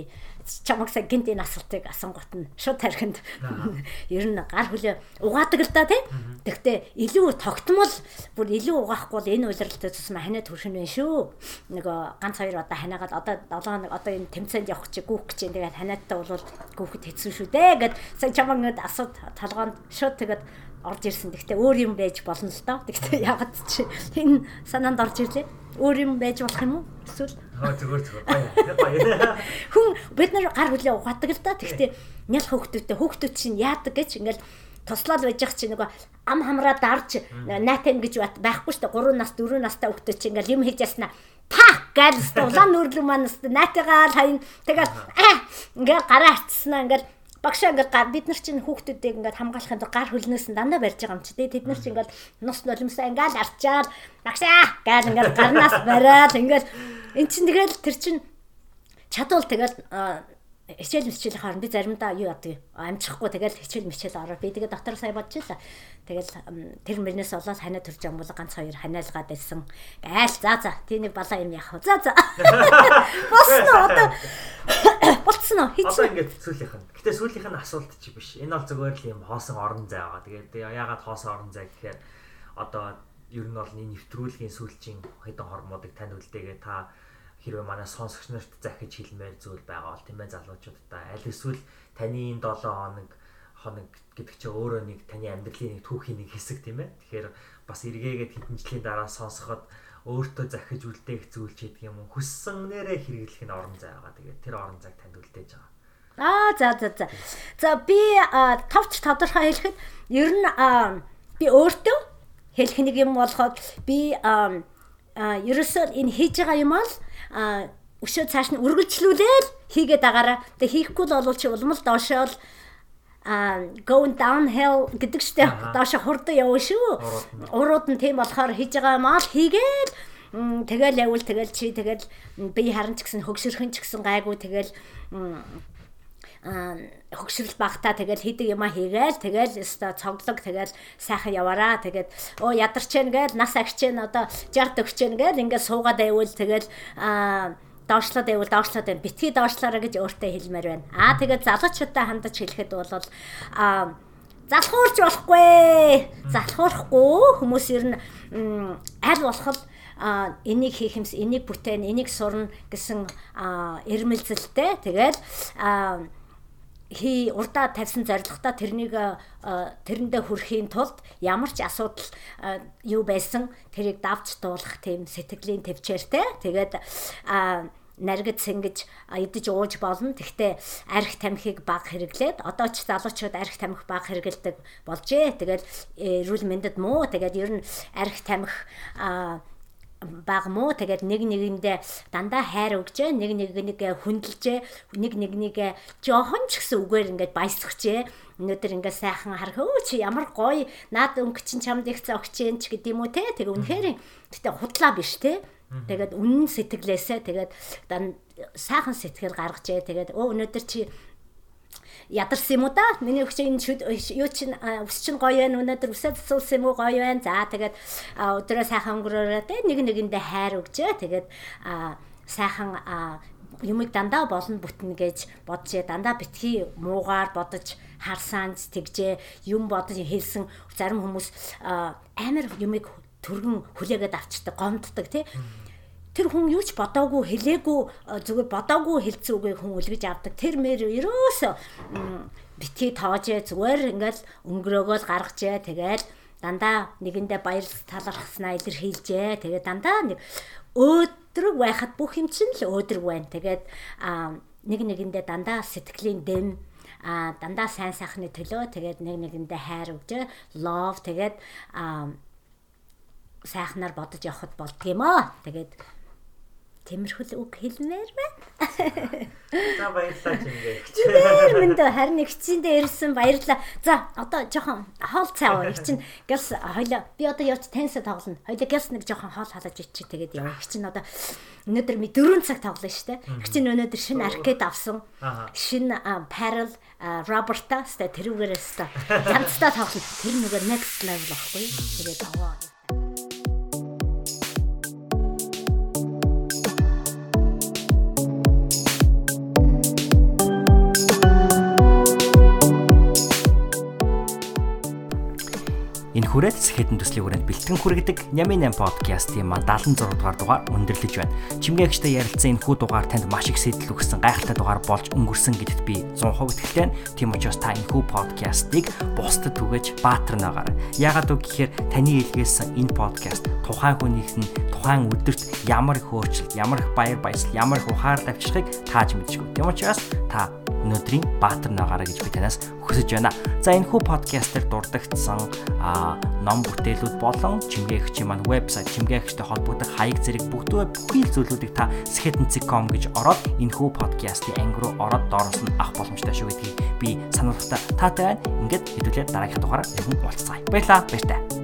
чамаг сая гинт энэ асуултыг асангуут нь шууд тархинд. Ер нь гар хүлээ угаадаг л да тий? Тэгтээ илүү тогтмол бүр илүү угаахгүй бол энэ улиралтай цус ма ханиад хүрэх нь шүү? Нөгөө ганц хоёр одоо ханаагаад одоо 7 хоног одоо энэ тэмцээнд явах чи гүүх гэж тэгээд ханиадтай бол гүүхэд хэцүү шүү дээ гэд сая чамаг ингээд асууд толгоонд шууд тэгээд орж ирсэн. Гэхдээ өөр юм байж болно л доо. Гэхдээ ягаад чи энэ санаанд орж ирлээ? Өөр юм байж болох юм уу? Эсвэл Аа зүгээр зүгээр гоё. Хүн бид нар гар хүлээ ухаадаг л да. Гэхдээ нял хөөхтөдтэй хөөхтөд чинь яадаг гэж ингээл туслаад байж ах чи нөгөө ам хамраа дарж найтан гэж байхгүй шүү дээ 3 нас 4 настай хүүхдүүд чи ингээл юм хийж яснаа та гээл улаан нүрлэг манаас найтагаа хайн тэгэл ингээл гараа арчснаа ингээл багшаа ингээд бид нар чинь хүүхдүүдийг ингээд хамгаалахын тулд гар хөлнөөс нь дандаа барьж байгаа юм чи. Тий тэд нар чинь ингээд нус нулимсаа ингээд арчаад багшаа! гал ингээд гарнаас бариад ингээд эн чинь тэгэл тэр чинь чадвал тэгэл хичээл мичээл хооронд би заримдаа юу яадаг амжихгүй тэгэл хичээл мичээл ороо. Би тэгээ дотор сая байла. Тэгэл тэр мөрнөөс болоод ханаа төрж юм бол ганц хоёр ханаалгаад байсан гайл за за тийний балаа юм яах вэ? За за. Босно одоо болцсон уу Одоо ингээд сүүлийнх нь. Гэтэ сүүлийнх нь асуулт чи биш. Энэ бол зүгээр л юм хоосон орон зай байгаа. Тэгээд яагаад хоосон орон зай гэхээр одоо ер нь бол нэвтрүүлгийн сүүлчийн хэдэн хормуудыг тань үлдээгээ та хэрвээ манай сонсогч нарт захиж хэлмээр зүйл байгаа бол тийм ээ залуучуудаа аль эсвэл таны энэ 7 хоног хоног гэдэг чинь өөрөө нэг таны амьдралын нэг түүхийн нэг хэсэг тийм ээ. Тэгэхээр бас эргээгээд хэдэн жилийн дараа сонсоход өөртөө захиж үлдээх зүйл ч гэдэг юм уу хүссэн нэрээ хэрэглэх нь орон зай байгаа. Тэгээд тэр орон зайг танд үлдээж байгаа. Аа за за за. За би товч тодорхой хэлэхэд ер нь би өөртөө хэлэх нэг юм болоход би ерөөсөө энэ хийж байгаа юм бол өшөө цааш нь үргэлжлүүлээл хийгээд байгаараа. Тэгээ хийхгүй л бол чи улмал доошоол а going downhill гэдэг штэ доош хурдан явна шүү. Урууд нь тийм болохоор хийж байгаа юм аа хийгээл. Тэгэл явал тэгэл чи тэгэл би харин ч гэсэн хөгшөрхөн ч гэсэн гайгүй тэгэл хөгшрөл багтаа тэгэл хийдэг юма хийгээл. Тэгэл өстой цоглог тэгэл сайхан яваараа. Тэгээд оо ядарчээн гээл нас агчээн одоо 60 төгчээн гээл ингээд суугаад байвал тэгэл аа доошлоод байвал доошлоод байна. Битгий доошлоорой гэж өөртөө хэлмээр байна. Аа тэгээд залуучуудаа хандаж хэлэхэд бол аа залхуурч болохгүй. Залхуурахгүй. Хүмүүс ер нь аль болох а энийг хийх юмс энийг бүтээн энийг сурна гэсэн эрмэлзэлтэй. Тэгэл хий урдаа тавьсан зорилготой тэрнийг тэрэндээ хүрэхийн тулд ямар ч асуудал юу байсан тэрийг давж дуулах тийм сэтгэлийн төвчээртэй. Тэгээд наргид сэнгэж идэж ууж болно. Тэгтээ арх тамхиг баг хэрэглээд одоо ч залуучууд арх тамхи баг хэрэгэлдэг болжээ. Тэгээд эрүүл мэндэд муу. Тэгээд ер нь арх тамхи баг мó тэгээд нэг нэгэндээ дандаа хайр өгчээ нэг нэгэнийг хүндэлжээ нэг нэгнийг жоохон ч гэсэн үгээр ингээд баясгчээ өнөөдөр ингээд сайхан харах өө чи ямар гоё наад өнгө чин чамд их зогчэн ч гэдэм үү те тэг үнэхээр гэтээ худлаа биш те тэгээд үнэн сэтгэлээсээ тэгээд сайхан сэтгэл гаргажээ тэгээд өө өнөөдөр чи ядарсан юм уу да? Миний өгч энэ юу чин ус чин гоё байна. Өнөөдөр усаа засуулсан юм уу гоё байна. За тэгээд өдрөө сайхан өнгөрөөрэй те нэг нэгэндээ хайр өгчээ. Тэгээд сайхан юмыг дандаа болно бүтнэ гэж боджээ. Дандаа битгий муугаар бодож харсаанч тэгжээ. Юм бодож хэлсэн зарим хүмүүс амар юмыг төргөн хүлээгээд авчдаг, гомддог тий тэр хүн юу ч бодоогүй хэлээгүй э, зүгээр бодоогүй хэлцэн үгээ хүн үлгэж авдаг. Тэр мэр ерөөсө битгий тоожээ зүгээр ингээл өнгөрөөгөөл гаргажээ. Тэгэл дандаа нэгэндээ баяр талархснаа илэрхийлжээ. Тэгээ дандаа нэг өөдрөг байхад бүх юм чинь л өөдрөг байна. Тэгээд нэг нэгэндээ дандаа сэтгэлийн дэм а дандаа сайн сайхны төлөө тэгээд нэг нэгэндээ хайр өгч love тэгээд сайхнаар бодож явахд болдгиймөө. Тэгээд Тэмэрхүүл үг хэлмээр байна. За баярлалаа чингээ. Зүгээр мэндэ харин их чиндээ ирсэн баярлалаа. За одоо жоохон хоол цаа. Их чин гялс хоёлаа би одоо явж тенсэ тоглоно. Хоёлаа гялс нэг жоохон хоол халаж ичи тэгээд яа. Их чин одоо өнөөдөр ми 4 цаг тоглоно штэ. Чин өнөөдөр шинэ аркад авсан. Шинэ parallel Роберта ста тэрүүгээрээ ста янзтаа тоглоно. Тэр нөгөө next level ахгүй. Тэгээд аваа. Хүрээд сэхэдэн төслийн хүрээнд бэлтгэн хүргэдэг Нями 8 подкастын маань 76 дугаар дугаар өндөрлөж байна. Чимгээгчтэй ярилцсан энэ хүү дугаар танд маш их сэтэл өгсөн гайхалтай дугаар болж өнгөрсөн гэдэгт би 100% итгэлтэй. Тийм учраас та энэ хүү подкастыг бусдад түгэж баатарнаагаар. Яагаад үг гэхээр таны илгээсэн энэ подкаст тухайн хүнийх нь тухайн өдөрт ямар их өөрчлөлт, ямар их баяр баясгал, ямар их ухаар давчрахыг тааж мэдчихв. Тийм учраас та өнөөдрийн баатар наагаараа гэж би танаас хүсэж байна. За энэ хүү подкастер дурддагдсан ном бүтээлүүд болон чимгээгчийн маань вебсайт чимгээгчтэй холбогдох хаяг зэрэг бүгдөө бүхий л зүйлүүдийг та sketn.com гэж ороод энэ хүү подкастын анги руу ороод доороос нь авах боломжтой шүү гэдгийг би сануулгатай таатай байна. Ингээд хэдүүлээ дараагийн дугаараар иргэн уулзцаая. Баярлалаа. Баяртай.